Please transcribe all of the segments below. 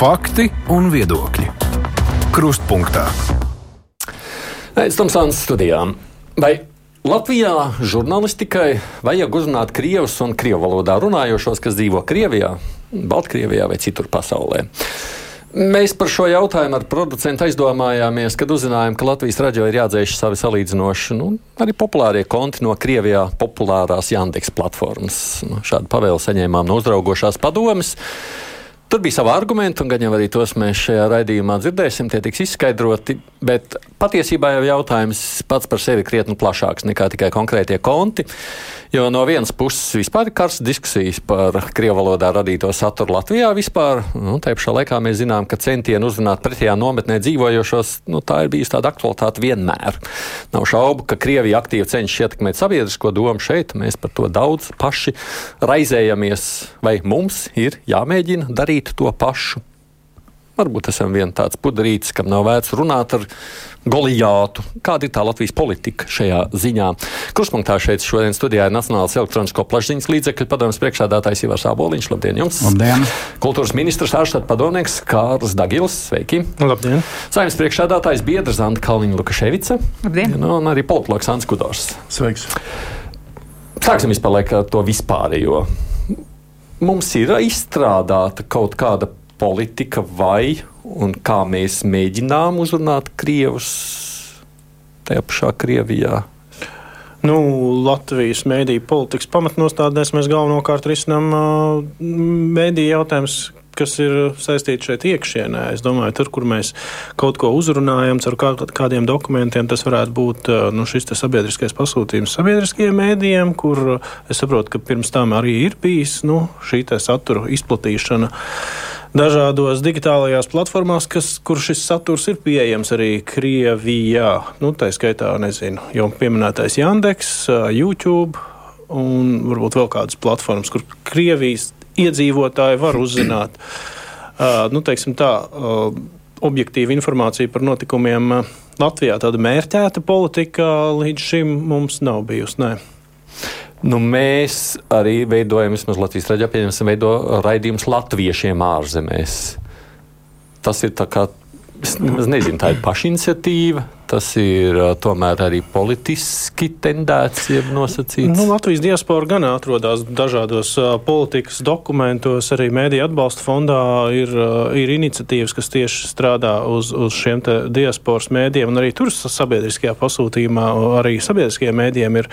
Fakti un viedokļi. Krustpunktā. Sāns studijām. Vai Latvijā žurnālistikai vajag uzrunāt krievus un krievu valodā runājošos, kas dzīvo Krievijā, Baltkrievijā vai citur pasaulē? Mēs par šo jautājumu ar producentu aizdomājāmies, kad uzzinājām, ka Latvijas raidījā ir jādzēš savi salīdzinoši, nu, arī populārie konti no Krievijā populārās Yandex platformas. Nu, šādu pavēlu saņēmām no uzraugošās padomes. Tur bija savi argumenti, un gan jau arī tos mēs šajā raidījumā dzirdēsim, tie tiks izskaidroti. Bet patiesībā jau jautājums pats par sevi krietni plašāks nekā tikai konkrētie konti. Jo no vienas puses vispār ir karstas diskusijas par krievu valodā radīto saturu Latvijā vispār. Nu, tā pašā laikā mēs zinām, ka centieni uzrunāt pretējā nometnē dzīvojošos, nu, tā ir bijusi tāda aktualitāte vienmēr. Nav šaubu, ka Krievija aktīvi cenšas ietekmēt sabiedrisko domu šeit. Mēs par to daudz paši raizējamies, vai mums ir jāmēģina darīt to pašu. Varbūt esam viens tāds puderītis, kam nav vērts runāt ar Golijātu. Kāda ir tā Latvijas politika šajā ziņā? Kruspunktā šeit šodien studijā ir Nacionālās elektronisko plašsaziņas līdzekļu padomjas priekšādātājs Ivars Āboliņš. Labdien jums! Labdien! Kultūras ministrs ārštāt padomnieks Kārls Dagils. Sveiki! Labdien! Saimnes priekšādātājs biedrs Zanta Kalniņa Lukaševica. Labdien! Nu, un arī politologs Ants Kudors. Sveiks! Sāksim vispār ar to vispārējo. Mums ir izstrādāta kaut kāda politika vai un kā mēs mēģinām uzrunāt krievus tajā pašā Krievijā. Nu, Latvijas mēdīņu politikas pamatnostādēs mēs galvenokārt risinām uh, mēdīņu jautājumus, kas ir saistīti šeit iekšienē. Es domāju, tur, kur mēs kaut ko uzrunājam, ar kā, kādiem dokumentiem, tas varētu būt nu, šis sabiedriskais pasūtījums sabiedriskajiem mēdījiem, kur es saprotu, ka pirms tam arī ir bijis nu, šī satura izplatīšana dažādos digitālajās platformās, kas, kur šis saturs ir pieejams arī Krievijā. Nu, tā skaitā, nezinu, jau pieminētais Yandex, YouTube un varbūt vēl kādas platformas, kur Krievijas iedzīvotāji var uzzināt, uh, nu, teiksim tā, uh, objektīvu informāciju par notikumiem Latvijā. Tāda mērķēta politika līdz šim mums nav bijusi. Nē. Nu, mēs arī veidojam, vismaz Latvijas raidījumā, pieņemsim, veido raidījumus latviešiem ārzemēs. Tas ir kā, es nezinu, tā ir pašiniciatīva, tas ir tomēr arī politiski tendēts, jeb nosacīts. Nu, Latvijas diaspora gan atrodas dažādos politikas dokumentos, arī Mēdīja atbalsta fondā ir, ir iniciatīvas, kas tieši strādā uz, uz šiem diasporas mēdījiem, un arī tur sabiedriskajā pasūtījumā, arī sabiedriskajiem mēdījiem ir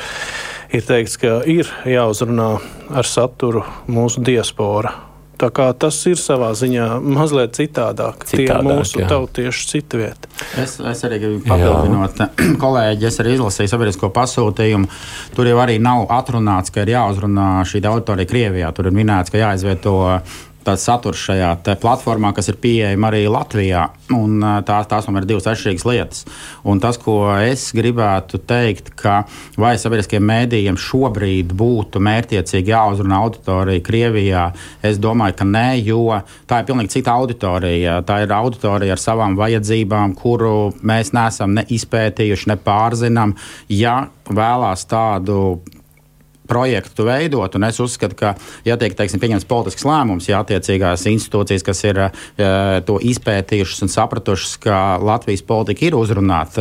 ir teikts, ka ir jāuzrunā ar saturu mūsu diaspora. Tā kā tas ir savā ziņā mazliet citādāk. citādāk Tie ir mūsu jā. tautieši cita vieta. Es, es arī gribu papildināt, kolēģi, es arī izlasīju sabiedrisko pasūtījumu. Tur jau arī nav atrunāts, ka ir jāuzrunā šī auditorija Krievijā. Tur ir minēts, ka jāizvieto tāds saturs šajā platformā, kas ir pieejama arī Latvijā. Un, tā, tās tomēr ir divas atšķirīgas lietas. Un tas, ko es gribētu teikt, ka vai sabiedriskiem mēdījiem šobrīd būtu mērķiecīgi jāuzrunā auditorija Krievijā, es domāju, ka nē, jo tā ir pilnīgi cita auditorija. Tā ir auditorija ar savām vajadzībām, kuru mēs neesam ne izpētījuši, ne pārzinām. Ja vēlās tādu projektu veidot. Es uzskatu, ka, ja tiek teiksim, pieņemts politisks lēmums, ja attiecīgās institūcijas, kas ir ja, to izpētījušas un sapratušas, ka Latvijas politika ir uzrunāt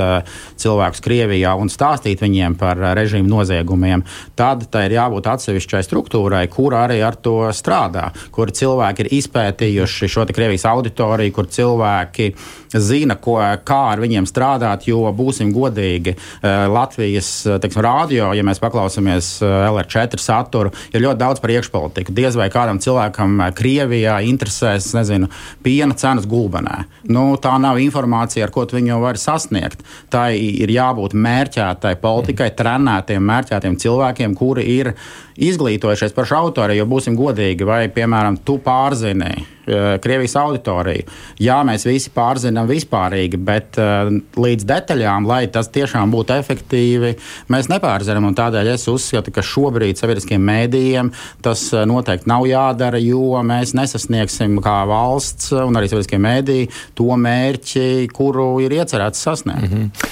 cilvēkus Krievijā un stāstīt viņiem par režīmu noziegumiem, tad tai ir jābūt atsevišķai struktūrai, kur arī ar to strādā, kur cilvēki ir izpētījuši šo Krievijas auditoriju, kur cilvēki zina, ko, kā ar viņiem strādāt, jo būsim godīgi Latvijas teiksim, rādio, ja mēs paklausāmies LR4 saturu, ir ļoti daudz par iekšpolitiku. Diez vai kādam cilvēkam eh, Krievijā interesēs, nezinu, piena cenas gulbenē. Nu, tā nav informācija, ar ko viņu var sasniegt. Tā ir jābūt mērķētai politikai, trenētiem, mērķētiem cilvēkiem, kuri ir izglītojušies par šo autoriju, jo būsim godīgi, vai, piemēram, tu pārzini Krievijas auditoriju. Jā, mēs visi pārzinām vispārīgi, bet uh, līdz detaļām, lai tas tiešām būtu efektīvi, mēs nepārzinām. Tādēļ es uzskatu, ka šobrīd sabiedriskiem mēdījiem tas uh, noteikti nav jādara, jo mēs nesasniegsim kā valsts un arī sabiedriskie mēdīji to mērķi, kuru ir iecerēts sasniegt. Mm -hmm.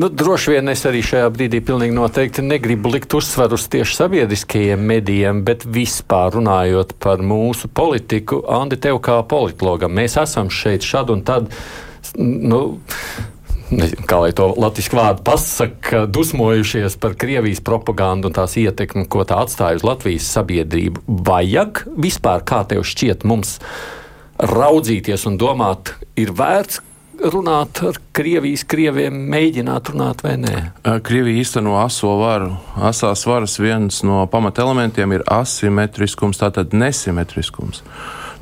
nu, droši vien es arī šajā brīdī pilnīgi noteikti negribu likt uzsvaru uz tieši sabiedriskiem medijiem, bet vispār runājot par mūsu politiku, Andi, tev kā politologam. Mēs esam šeit šad un tad. Nu, nezinu, kā lai to latviešu vārdu pasakā, dusmojušies par Krievijas propagandu un tās ietekmi, ko tā atstāja uz Latvijas sabiedrību. Vajag vispār, kā tev šķiet, mums raudzīties un domāt, ir vērts runāt ar Krievijas krieviem, mēģināt runāt vai nē? Krievija īsteno aso varu. Asās varas viens no pamatelementiem ir asimetriskums, tātad nesimetriskums.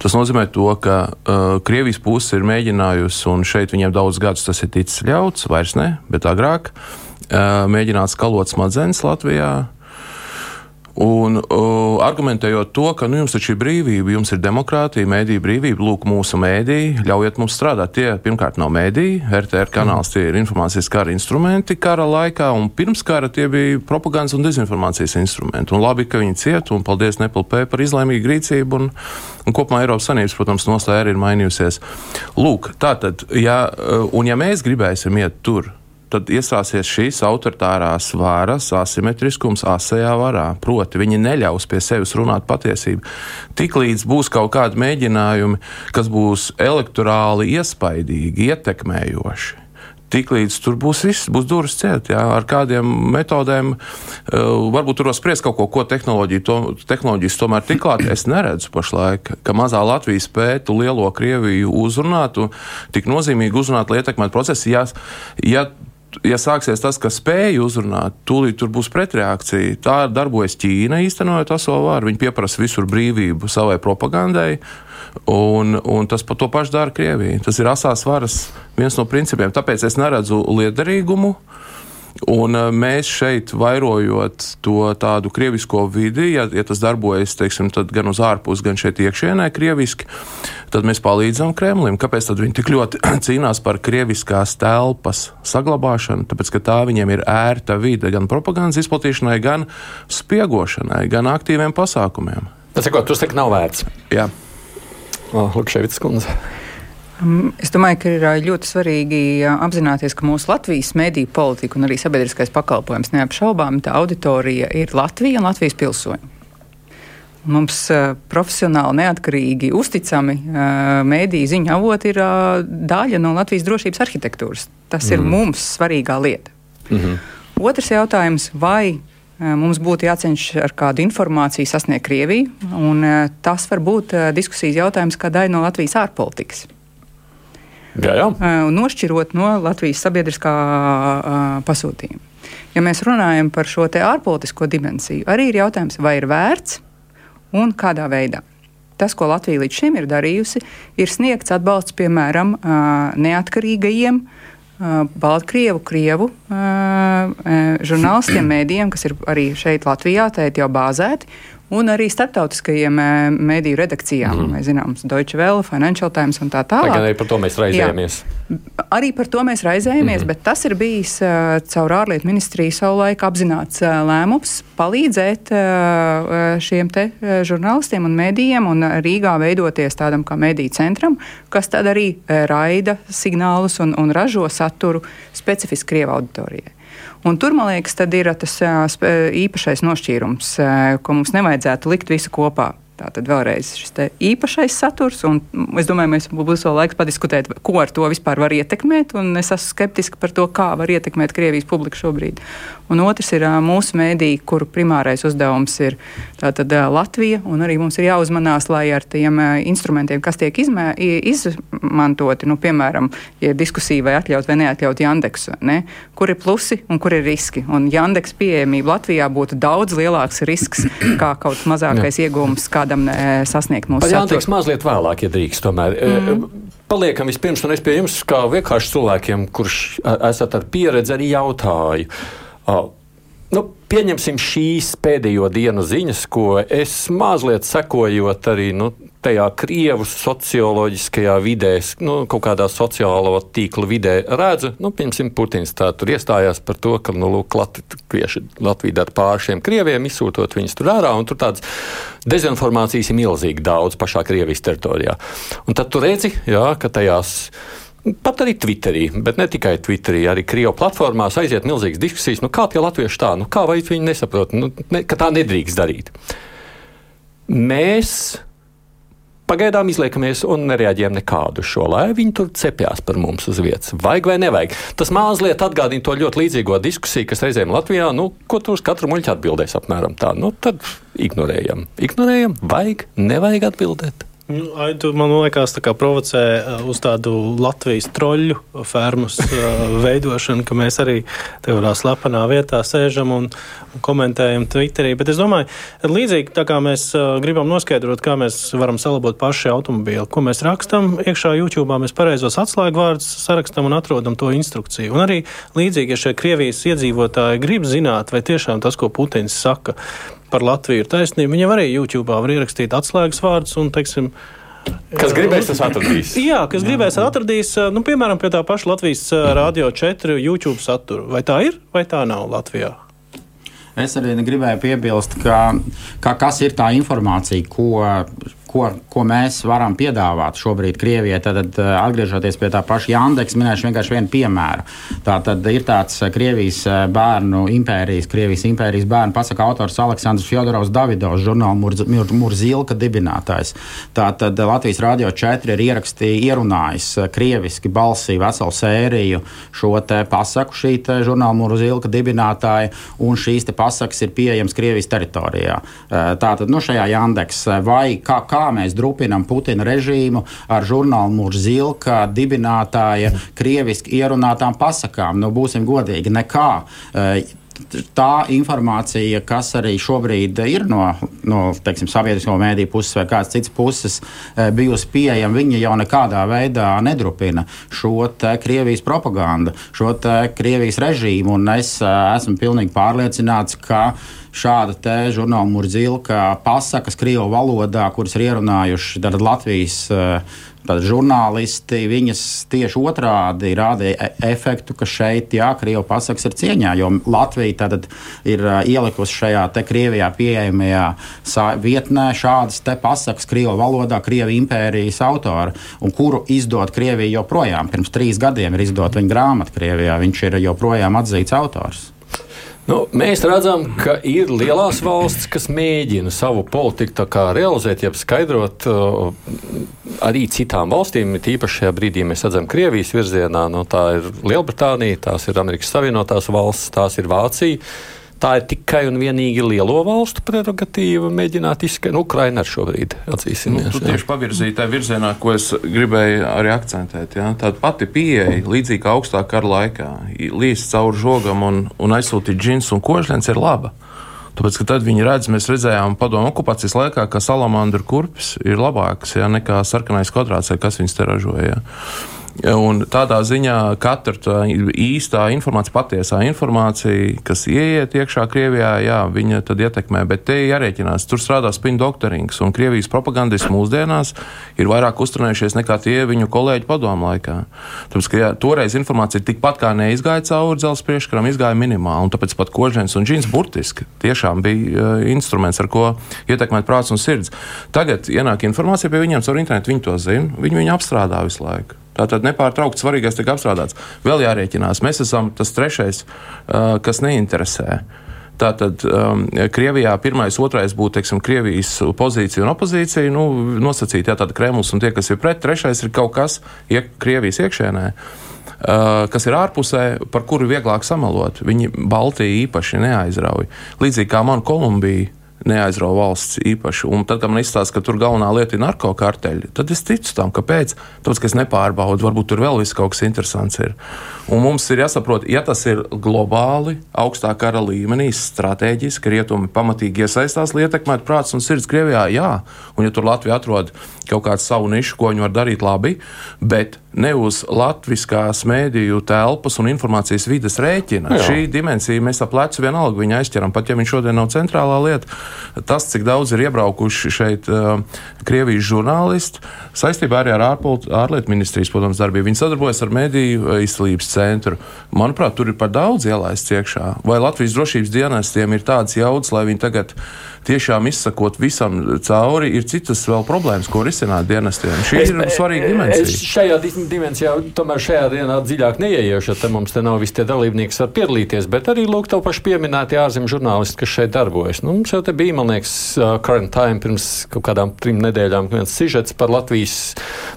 Tas nozīmē, to, ka uh, Krievijas puse ir mēģinājusi, un šeit viņiem daudz gadus tas ir ticis ļauts, vairs ne, bet agrāk, uh, mēģināt skalot smadzenes Latvijā. Un uh, argumentējot to, ka nu, jums taču ir brīvība, jums ir demokrātija, mēdīja brīvība, lūk, mūsu mēdīji, ļaujiet mums strādāt. Tie pirmkārt nav mēdīji, RTR kanāls, tie ir informācijas kara instrumenti kara laikā, un pirms kara tie bija propagandas un dezinformācijas instrumenti. Un labi, ka viņi ciet, un paldies Nepalpē par izlēmīgu rīcību, un, un kopumā Eiropas Sanības, protams, nostāja arī ir mainījusies. Lūk, tā tad, ja, un ja mēs gribēsim iet tur, tad iestāsies šīs autoritārās varas asimetriskums asajā varā. Proti, viņi neļaus pie sevis runāt patiesību. Tiklīdz būs kaut kādi mēģinājumi, kas būs elektorāli iespaidīgi, ietekmējoši. Tiklīdz tur būs viss, būs durvis ciet, jā, ar kādiem metodēm, uh, varbūt tur spriest kaut ko, ko tehnoloģija, to, tehnoloģijas tomēr tik klāt. Es neredzu pašlaik, ka mazā Latvija spētu lielo Krieviju uzrunāt un tik nozīmīgi uzrunāt, lai ietekmētu procesu. Ja, ja ja sāksies tas, ka spēja uzrunāt, tūlīt tur būs pretreakcija. Tā darbojas Ķīna īstenojot aso vāru. Viņi pieprasa visur brīvību savai propagandai. Un, un tas par to pašu dara Krievija. Tas ir asās varas viens no principiem. Tāpēc es neredzu liederīgumu uh, Un eh, mēs šeit, vairojot to tādu krievisko vidi, ja, ja tas darbojas teiksim, gan uz ārpusi, gan šeit iekšienē, krieviski, tad mēs palīdzam Kremlim. Kāpēc viņi tik ļoti cīnās par krieviskās telpas saglabāšanu? Tāpēc, ka tā viņiem ir ērta vide gan propagandas izplatīšanai, gan spiegošanai, gan aktīviem pasākumiem. Tas ko tu saki, nav vērts. Jā. Lukševits kundze. Mm, es domāju, ka ir ļoti svarīgi apzināties, ka mūsu Latvijas mediju politika un arī sabiedriskais pakalpojums neapšaubām tā auditorija ir Latvija un Latvijas pilsoņi. Mums uh, profesionāli, neatkarīgi, uzticami uh, mēdīju ziņu avoti ir uh, daļa no Latvijas drošības arhitektūras. Tas mm. ir mums svarīgā lieta. Mm -hmm. Otrs jautājums, vai mums būtu jācenšas ar kādu informāciju sasniegt Krieviju, un tas var būt diskusijas jautājums kā daļa no Latvijas ārpolitikas. Jā, jā. Un nošķirot no Latvijas sabiedriskā pasūtījuma. Ja mēs runājam par šo ārpolitisko dimensiju, arī ir jautājums, vai ir vērts un kādā veidā. Tas, ko Latvija līdz šim ir darījusi, ir sniegts atbalsts piemēram neatkarīgajiem Baltkrievu, Krievu žurnālistiem, mēdījiem, kas ir arī šeit Latvijā, tēt jau bāzēti, un arī starptautiskajiem mediju redakcijām. Mm. Mēs zinām, Deutsche Welle, Financial Times un tā tālāk. Arī par to mēs raizējamies. Jā, arī par to mēs raizējamies, mm. bet tas ir bijis uh, caur ārlietu ministriju savulaik apzināts uh, lēmums palīdzēt šiem te žurnālistiem un medijiem un Rīgā veidoties tādam kā mediju centram, kas tad arī raida signālus un, un ražo saturu specifiski Krievu auditorijai. Un tur, man liekas, ir tas īpašais nošķīrums, ko mums nevajadzētu likt visu kopā. Tātad vēlreiz šis īpašais saturs, un es domāju, mēs būs vēl laiks padiskutēt, ko ar to vispār var ietekmēt. Es esmu skeptiski par to, kā var ietekmēt Krievijas publiku šobrīd. Un otrs ir mūsu mēdī, kuru primārais uzdevums ir tātad, Latvija, un arī mums ir jāuzmanās, lai ar tiem instrumentiem, kas tiek izmē, izmantoti, nu, piemēram, ja diskusija vai atļaut vai neatļaut Jandeksu, ne? kur ir plusi un kur ir riski. Un Jandeks pieejamība Latvijā būtu daudz lielāks risks kā kaut mazākais iegūms kādam sasniegt mūsu saturu. Jandeks mazliet vēlāk, ja drīkst tomēr. Mm. Paliekam vispirms, un es pie jums, kā vienkārši cilvēkiem, kurš esat ar pieredzi, arī jautāju. Nu, pieņemsim šīs pēdējo dienu ziņas, ko es mazliet sekojot arī nu, tajā krievu socioloģiskajā vidē, nu, kaut kādā sociālo tīkla vidē redzu. Nu, piemēram, Putins tā tur iestājās par to, ka nu, lūk, Latvieši, Latvija dara pāri šiem krieviem, izsūtot viņus tur ārā, un tur tādas dezinformācijas ir milzīgi daudz pašā Krievijas teritorijā. Un tad tu redzi, jā, ka tajās Pat arī Twitterī, bet ne tikai Twitterī, arī Krievijas platformās aiziet milzīgas diskusijas. Nu, kā tie latvieši tā, nu, kā viņi nesaprot, nu, ne, ka tā nedrīkst darīt? Mēs pagaidām izliekamies un nereaģējam nekādu šo, lai viņi tur cepjas par mums uz vietas. Vajag vai nevajag? Tas mazliet atgādina to ļoti līdzīgo diskusiju, kas reizēm Latvijā, nu, ko tu uz katru muļķu atbildēs apmēram tā. Nu, tad ignorējam. Ignorējam, vajag, nevajag atbildēt. Nu, Aidu, man liekas, tā provocē uh, uz tādu Latvijas troļļu fermas uh, veidošanu, ka mēs arī tādā slepenā vietā sēžam un, un komentējam Twitterī. Bet es domāju, līdzīgi tā kā mēs uh, gribam noskaidrot, kā mēs varam salabot paši automobīlu, ko mēs rakstam iekšā YouTube, mēs pareizos atslēgu vārdus sarakstam un atrodam to instrukciju. Un arī līdzīgi, ja šie Krievijas iedzīvotāji grib zināt, vai tiešām tas, ko Putins saka, par Latviju ir taisnība. Viņam arī YouTube var ierakstīt atslēgas vārdus un, teiksim, Kas gribēs, tas atradīs. Jā, kas gribēs, atradīs, nu, piemēram, pie tā paša Latvijas Rādio 4 YouTube satura. Vai tā ir, vai tā nav Latvijā? Es arī gribēju piebilst, ka, ka kas ir tā informācija, ko ko, ko mēs varam piedāvāt šobrīd Krievijai, tad, eh, atgriežoties pie tā paša Jandeks, minēšu vienkārši vienu piemēru. Tā tad ir tāds eh, Krievijas eh, bērnu impērijas, Krievijas impērijas bērnu pasaka autors Aleksandrs Fjodorovs Davidovs, žurnāla Murz, Murzilka dibinātājs. Tā tad Latvijas Rādio 4 ir ierakstījis, ierunājis krieviski balsī veselu sēriju šo te pasaku šī te žurnāla Murzilka dibinātāja, un šīs te pasakas ir pieejamas Krievijas teritorijā. Tātad, nu, šajā Jandeks vai kā, kā kā mēs drupinam Putina režīmu ar žurnālu Murzilka dibinātāja krieviski ierunātām pasakām. Nu, būsim godīgi, nekā. Eh, tā informācija, kas arī šobrīd ir no, no teiksim, sabiedrisko mēdīju puses vai kādas citas puses eh, bijusi pieejama, viņa jau nekādā veidā nedrupina šo Krievijas propagandu, šo Krievijas režīmu. Es eh, esmu pilnīgi pārliecināts, ka šāda žurnāla murzilka pasakas Krievu valodā, kuras ir ierunājuši Latvijas uh, Tad žurnālisti viņas tieši otrādi rādīja e- efektu, ka šeit, jā, Krievijas pasakas ir cieņā, jo Latvija tad ir ielikusi šajā te Krievijā pieejamajā vietnē šādas te pasakas Krievijas valodā, Krievijas impērijas autori, un kuru izdod Krievija joprojām. Pirms trīs gadiem ir izdota viņa grāmata Krievijā, viņš ir joprojām atzīts autors. Nu, mēs redzam, ka ir lielās valsts, kas mēģina savu politiku realizēt, jeb skaidrot uh, arī citām valstīm. Tīpaši šajā brīdī mēs redzam Krievijas virzienā. Nu, tā ir Lielbritānija, tās ir Amerikas Savienotās valstis, tās ir Vācija tā ir tikai un vienīgi lielo valstu prerogatīva mēģināt izskaidrot. Nu, Ukraina ar šobrīd atzīsimies. Nu, tu tieši pavirzīji tajā virzienā, ko es gribēju arī akcentēt. Ja? Tāda pati pieeja, līdzīgi kā augstā kara laikā, līst cauri žogam un, un aizsūtīt džins un kožlens ir laba. Tāpēc, ka tad viņi redz, mēs redzējām padomu okupācijas laikā, ka salamandra kurpes ir labākas ja, nekā sarkanais kvadrāts, kas viņas te ražoja. Ja. Un tādā ziņā katra tā īstā informācija, patiesā informācija, kas ieiet iekšā Krievijā, jā, viņa tad ietekmē. Bet te jārēķinās, tur strādā spin doktorings, un Krievijas propagandisti mūsdienās ir vairāk uzturnējušies nekā tie viņu kolēģi padomu laikā. Tāpēc, ka jā, toreiz informācija tikpat kā neizgāja cauri dzelzceļa priekškaram, izgāja minimāli, un tāpēc pat kožens un džins burtiski tiešām bija uh, instruments, ar ko ietekmēt prāts un sirds. Tagad ienāk informācija pie viņiem caur internetu, viņi to zina, viņi viņu apstrādā visu laiku. Tātad nepārtraukti svarīgais tiek apstrādāts. Vēl jārēķinās, mēs esam tas trešais, kas neinteresē. Tātad um, Krievijā pirmais, otrais būtu teiksim, Krievijas pozīcija un opozīcija, nu, nosacīti, jā, tāda Kremlis un tie, kas ir pret, trešais ir kaut kas iek, Krievijas iekšēnē. Uh, kas ir ārpusē, par kuru vieglāk samalot. Viņi Baltiju īpaši neaizrauj. Līdzīgi kā man Kolumbija neaizrauja valsts īpaši. Un tad, kad man izstāsta, ka tur galvenā lieta ir narkotiku tad es ticu tam, kāpēc. Tāpēc, ka es nepārbaudu, varbūt tur vēl viss kaut kas interesants ir. Un mums ir jāsaprot, ja tas ir globāli, augstā kara līmenī, strateģiski, rietumi pamatīgi iesaistās, lai ietekmētu prāts un sirds Krievijā, jā. Un ja tur Latvija atrod kaut kādu savu nišu, ko viņi var darīt labi, bet ne uz latviskās mēdīju telpas un informācijas vides rēķina. Jā. Šī dimensija mēs ap plecu vienalga viņu aizķeram, pat ja viņš šodien nav centrālā lieta. Tas, cik daudz ir iebraukuši šeit uh, Krievijas žurnālisti, saistībā arī ar ārlietu ministrijas, protams, darbību. Viņi sadarbojas ar mediju izcilības centru. Manuprāt, tur ir par daudz ielaists iekšā. Vai Latvijas drošības dienestiem ir tāds jauds, lai viņi tagad tiešām izsakot visam cauri, ir citas vēl problēmas, ko risināt dienestiem. Šī es, ir svarīga dimensija. Es šajā dimensijā tomēr šajā dienā dziļāk neieiešu, te mums te nav visi tie dalībnieki, kas var piedalīties, bet arī lūk, tev paši pieminētie ārzemju žurnālisti, kas šeit darbojas. Nu, mums jau te bija, man liekas, uh, current time pirms kaut kādām trim nedēļām viens sižets par Latvijas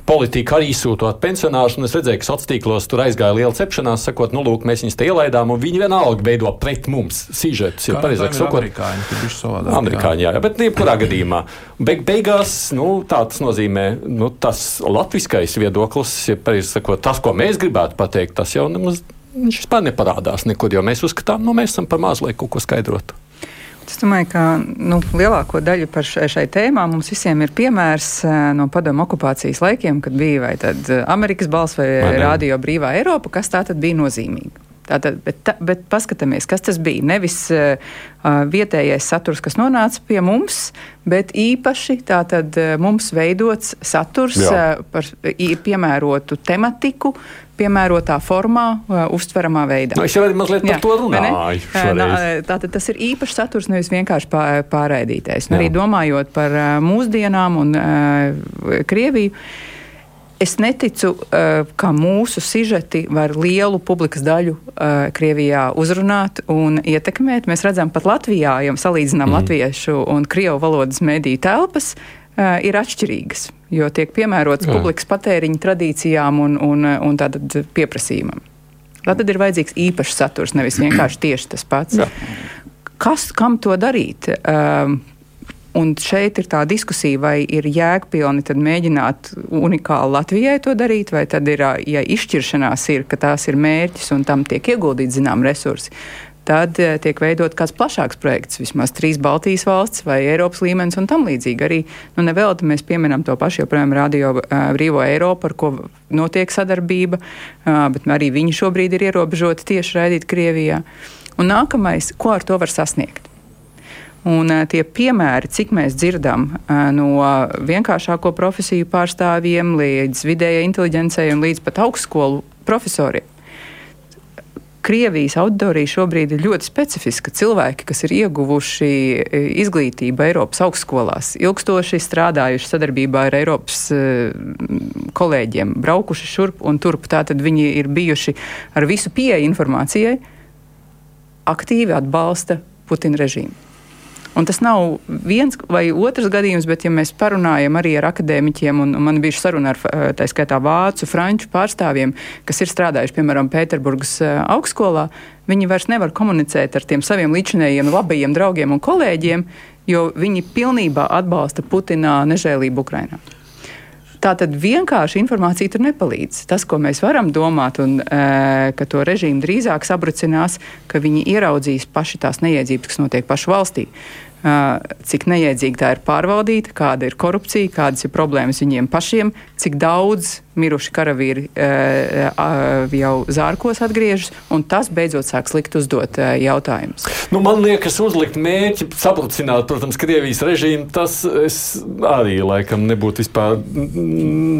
politiku arī sūtot pensionārus, un es redzēju, ka sociālos tīklos tur aizgāja liela cepšanās, sakot, nu, lūk, mēs viņus te ielaidām, un viņi vienalga veido pret mums sižetus. Ja pareizāk sakot, amerikāņi. Amerikāņi, jā, jā, bet jebkurā gadījumā. Beig, beigās, nu, tā tas nozīmē, nu, tas latviskais viedoklis, ja sakot, tas, ko mēs gribētu pateikt, tas jau nemaz vispār neparādās nekur, jo mēs uzskatām, nu, mēs esam par maz, lai kaut ko skaidrotu. Es domāju, ka nu, lielāko daļu par šai tēmā mums visiem ir piemērs eh, no padomu okupācijas laikiem, kad bija vai eh, Amerikas balss vai, vai Radio Brīvā Eiropa, kas tā tad bija nozīmīga. Tātad, bet, ta, bet paskatāmies, kas tas bija. Nevis uh, vietējais saturs, kas nonāca pie mums, bet īpaši tātad, uh, mums veidots saturs uh, par piemērotu tematiku, piemērotā formā, uh, uztveramā veidā. Nu, es jau mazliet par Jā, to runāju. Nā, tātad tas ir īpašs saturs, nevis vienkārši pārraidītais. Arī domājot par uh, mūsdienām un uh, Krieviju. Es neticu, uh, ka mūsu sižeti var lielu publikas daļu uh, Krievijā uzrunāt un ietekmēt. Mēs redzam, pat Latvijā, ja salīdzinām mm. latviešu un krievu valodas mediju telpas, uh, ir atšķirīgas, jo tiek piemērots Jā. publikas patēriņa tradīcijām un, un, un tātad pieprasījumam. Tātad ir vajadzīgs īpašs saturs, nevis vienkārši tieši tas pats. Jā. Kas, kam to darīt? Uh, Un šeit ir tā diskusija, vai ir jēgpilni mēģināt unikāli Latvijai to darīt, vai tad ir, ja izšķiršanās ir, ka tās ir mērķis un tam tiek ieguldīti zinām resursi. Tad tiek veidot kāds plašāks projekts, vismaz trīs Baltijas valsts vai Eiropas līmenis un tam līdzīgi. Arī nu, nevelti mēs pieminam to pašu joprojām Radio Brīvo Eiropu, ar ko notiek sadarbība, bet arī viņi šobrīd ir ierobežoti tieši raidīt Krievijā. Un nākamais, ko ar to var sasniegt? Un tie piemēri, cik mēs dzirdam no vienkāršāko profesiju pārstāvjiem līdz vidējai inteligencei un līdz pat augstskolu profesoriem. Krievijas auditorija šobrīd ir ļoti specifiska. Cilvēki, kas ir ieguvuši izglītību Eiropas augstskolās, ilgstoši strādājuši sadarbībā ar Eiropas kolēģiem, braukuši šurp un turp, tātad viņi ir bijuši ar visu pieeju informācijai, aktīvi atbalsta Putina režīmu. Un tas nav viens vai otrs gadījums, bet, ja mēs parunājam arī ar akadēmiķiem, un, man bija saruna ar eh, tā skaitā vācu, franču pārstāvjiem, kas ir strādājuši, piemēram, Pēterburgas eh, augstskolā, viņi vairs nevar komunicēt ar tiem saviem līdzinējiem labajiem draugiem un kolēģiem, jo viņi pilnībā atbalsta Putina nežēlību Ukrainā. Tā tad vienkārši informācija tur nepalīdz. Tas, ko mēs varam domāt, un e, ka to režīmu drīzāk sabrucinās, ka viņi ieraudzīs paši tās neiedzības, kas notiek pašu valstī cik neiedzīgi tā ir pārvaldīta, kāda ir korupcija, kādas ir problēmas viņiem pašiem, cik daudz miruši karavīri jau zārkos atgriežas, un tas beidzot sāks likt uzdot jautājumus. Nu, man liekas, uzlikt mērķi, sabrucināt, protams, Krievijas režīmu, tas arī laikam nebūtu vispār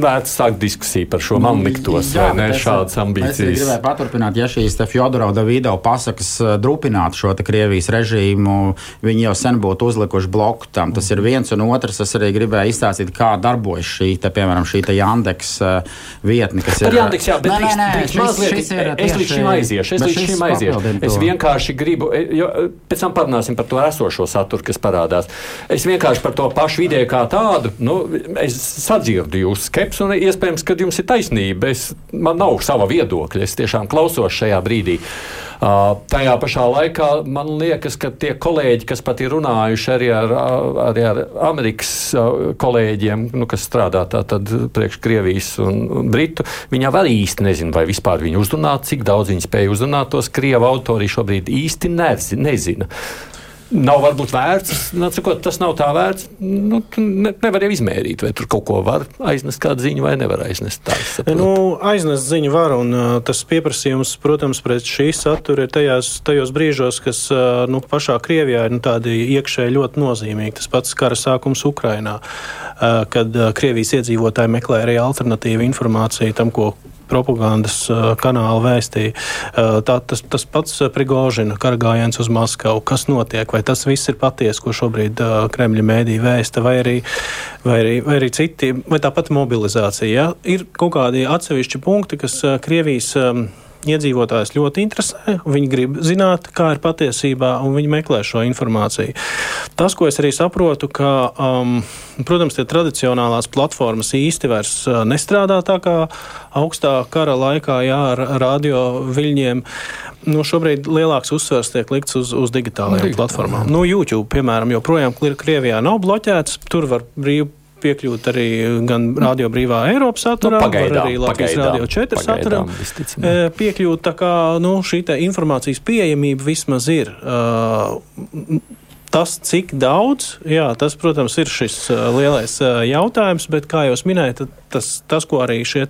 vērts sākt diskusiju par šo man liktos, Jā, vai ne šādas ambīcijas. Es gribēju paturpināt, ja šīs Fjodorova Davido pasakas drupinātu šo Krievijas režīmu, viņi jau sen būtu būtu uzlikuši bloku tam. Tas ir viens un otrs. Es arī gribēju izstāstīt, kā darbojas šī, te, piemēram, šī Jandeks uh, vietne, kas Par ir. Jandeks, jā, bet nē, nē, nē, šis, mazliet, šis ir, es līdz šim aiziešu. Es līdz šim aiziešu. Es vienkārši gribu, e, jo pēc tam parunāsim par to esošo saturu, kas parādās. Es vienkārši par to pašu ideju kā tādu, nu, es sadzirdu jūsu skepsi un iespējams, ka jums ir taisnība. Es, man nav sava viedokļa, es tiešām klausos šajā brīdī. Tajā pašā laikā man liekas, ka tie kolēģi, kas pat ir runājuši arī ar, arī ar Amerikas kolēģiem, nu, kas strādā tātad priekš Krievijas un Britu, viņi arī īsti nezina, vai vispār viņi uzrunāt, cik daudz viņi spēja uzrunāt tos Krievu autori šobrīd īsti nezina nav varbūt vērts. Sakot, tas nav tā vērts. Nu, ne, nevar jau izmērīt, vai tur kaut ko var aiznest kādu ziņu, vai nevar aiznest. Nu, aiznest ziņu var, un tas pieprasījums, protams, pret šī satura ir tajās, tajos brīžos, kas nu, pašā Krievijā ir nu, tādi iekšēji ļoti nozīmīgi. Tas pats kara sākums Ukrainā, kad Krievijas iedzīvotāji meklē arī alternatīvu informāciju tam, ko propagandas kanāli vēstīja. Tā, tas, tas pats Prigožina karagājiens uz Maskavu, kas notiek, vai tas viss ir patiesi, ko šobrīd Kremļa mēdī vēsta, vai arī, vai arī, vai arī citi, vai tāpat mobilizācija. Ja? Ir kaut kādi atsevišķi punkti, kas Krievijas iedzīvotājs ļoti interesē. Viņi grib zināt, kā ir patiesībā, un viņi meklē šo informāciju. Tas, ko es arī saprotu, ka, um, protams, tie tradicionālās platformas īsti vairs uh, nestrādā tā kā augstā kara laikā, jā, ar radio viļņiem. Nu, šobrīd lielāks uzsvers tiek likts uz, uz digitālajām platformām. Nu, YouTube, piemēram, joprojām Krievijā nav bloķēts. Tur var brīvi piekļūt arī gan Radio Brīvā Eiropas saturā, nu, pagaidām, arī Latvijas pagaidām, Radio 4 saturam piekļūt. Tā kā nu, šī informācijas pieejamība vismaz ir. Uh, tas, cik daudz, jā, tas, protams, ir šis lielais jautājums, bet, kā jau minēju, tas, tas, ko arī šie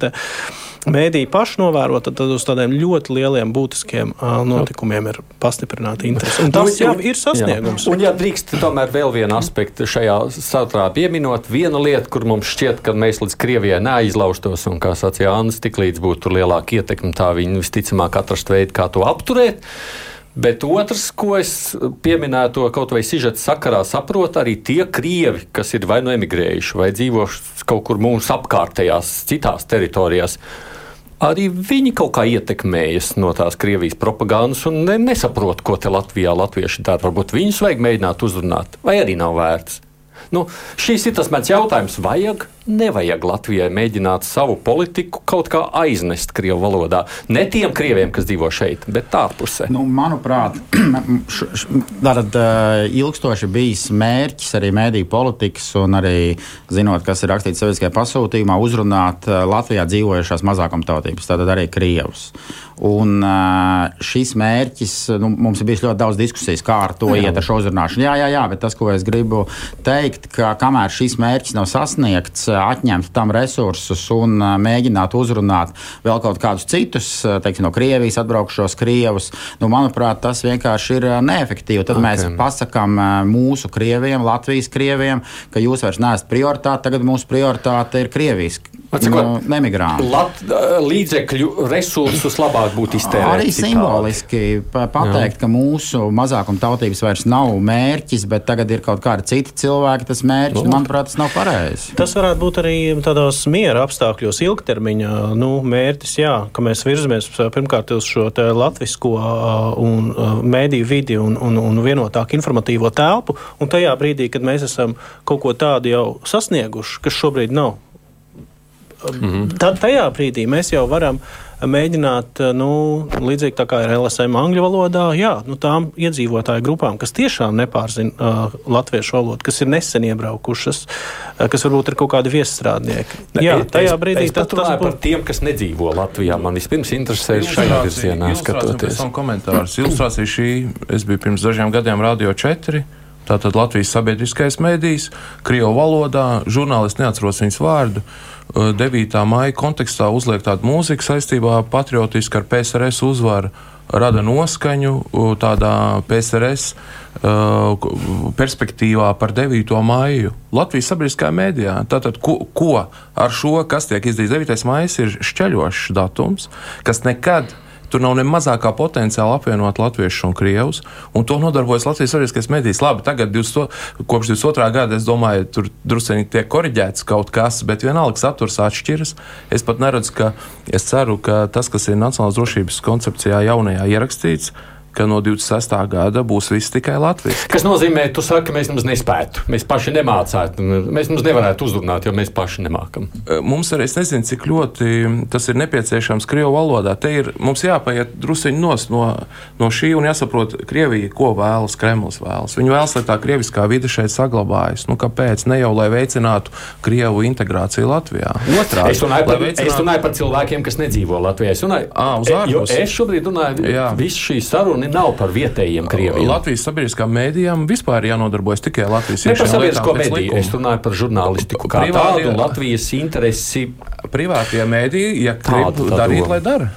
mēdīji paši novēro, tad, tad uz tādiem ļoti lieliem, būtiskiem notikumiem ir pastiprināta interese. Un tas jau ir sasniegums. Jā. Un, ja drīkst, tomēr vēl vienu aspektu šajā saturā pieminot, viena lieta, kur mums šķiet, ka mēs līdz Krievijai neaizlaustos, un, kā sacīja Anna, tik līdz būtu lielāka ietekme, tā viņi visticamāk atrast veidu, kā to apturēt. Bet otrs, ko es pieminēju, kaut vai sižeta sakarā, saprot arī tie krievi, kas ir vai nu emigrējuši, vai dzīvo kaut kur mūsu apkārtējās, citās teritorijās arī viņi kaut kā ietekmējas no tās Krievijas propagandas un ne, nesaprot, ko te Latvijā latvieši dara. Varbūt viņus vajag mēģināt uzrunāt, vai arī nav vērts. Nu, šīs ir tas mans jautājums. Vajag, nevajag Latvijai mēģināt savu politiku kaut kā aiznest Krievijas valodā. Ne tiem krieviem, kas dzīvo šeit, bet ārpusē. Nu, manuprāt, tātad ilgstoši bijis mērķis arī mēdīju politikas un arī zinot, kas ir rakstīts sabiedriskajā pasūtījumā, uzrunāt Latvijā dzīvojušās mazākumtautības, tātad arī Krievus. Un šis mērķis, nu, mums ir bijis ļoti daudz diskusijas, kā ar to jā. iet ar šo uzrunāšanu. Jā, jā, jā, bet tas, ko es gribu teikt, ka kamēr šis mērķis nav sasniegts, atņemt tam resursus un mēģināt uzrunāt vēl kaut kādus citus, teiksim, no Krievijas atbraukušos krievus, nu, manuprāt, tas vienkārši ir neefektīvi. Tad okay. mēs pasakām mūsu krieviem, Latvijas krieviem, ka jūs vairs neesat prioritāte, tagad mūsu prioritāte ir Krievijas no, nemigranti. Lat, līdzekļu resursus labāk būtu iztērēt. Arī simboliski pateikt, Jā. ka mūsu mazākuma tautības vairs nav mērķis, bet tagad ir kaut kādi citi cilvēki, tas mērķis, nu, manuprāt, tas nav pareizi. Tas varētu būt arī tādos miera apstākļos ilgtermiņā nu, mērķis, jā, ka mēs virzamies pirmkārt uz šo latvisko un mēdīju vidi un, un, un vienotāku informatīvo telpu, un tajā brīdī, kad mēs esam kaut ko tādu jau sasnieguši, kas šobrīd nav -hmm. Tad tajā brīdī mēs jau varam mēģināt, nu, līdzīgi tā kā ir LSM angļu valodā, jā, nu, tām iedzīvotāju grupām, kas tiešām nepārzina uh, latviešu valodu, kas ir nesen iebraukušas, uh, kas varbūt ir kaut kādi viesstrādnieki. Ne, jā, tajā brīdī tas ir par tiem, kas nedzīvo Latvijā. Man vispirms interesē šajā virzienā skatoties. Komentārs. Ilustrācija šī, es biju pirms dažiem gadiem Radio 4. Tātad Latvijas sabiedriskais mēdījis, Krievu valodā, žurnālisti neatceros viņas vārdu. 9. maija kontekstā uzliek tādu mūziku saistībā patriotiski ar PSRS uzvaru, rada noskaņu tādā PSRS perspektīvā par 9. maiju Latvijas sabiedriskajā mēdījā. Tātad, ko, ko ar šo, kas tiek izdarīts 9. maija, ir šķeļošs datums, kas nekad Tur nav ne mazākā potenciāla apvienot latviešus un krievus, un to nodarbojas Latvijas sabiedriskais medijs. Labi, tagad 20, kopš 22. gada es domāju, tur druskuļi tiek korģēts kaut kas, bet vienalga saturs atšķiras. Es pat neredzu, ka es ceru, ka tas, kas ir Nacionālās drošības koncepcijā jaunajā ierakstīts, ka no 26. gada būs viss tikai Latvijas. Kas nozīmē, tu saki, ka mēs mums nespētu, mēs paši nemācētu, mēs mums nevarētu uzrunāt, jo mēs paši nemākam. Mums arī es nezinu, cik ļoti tas ir nepieciešams Krievu valodā. Te ir mums jāpaiet drusiņi nos no, no šī un jāsaprot, Krievija, ko vēlas Kremlis vēlas. Viņi vēlas, lai tā krieviskā vide šeit saglabājas. Nu, kāpēc? Ne jau lai veicinātu Krievu integrāciju Latvijā. Otrādi, es runāju par, veicinātu... es runāju par cilvēkiem, kas nedzīvo Latvijā. Es, runāju, à, es šobrīd runāju, visu šī saruna runa nav par vietējiem krieviem. Latvijas sabiedriskām mēdījām vispār jānodarbojas tikai Latvijas Ne par sabiedrisko likuma. es runāju par žurnālistiku kā Privātie- tādu, Latvijas interesi. Privātie mēdīji, ja grib tā darīt, lai dara.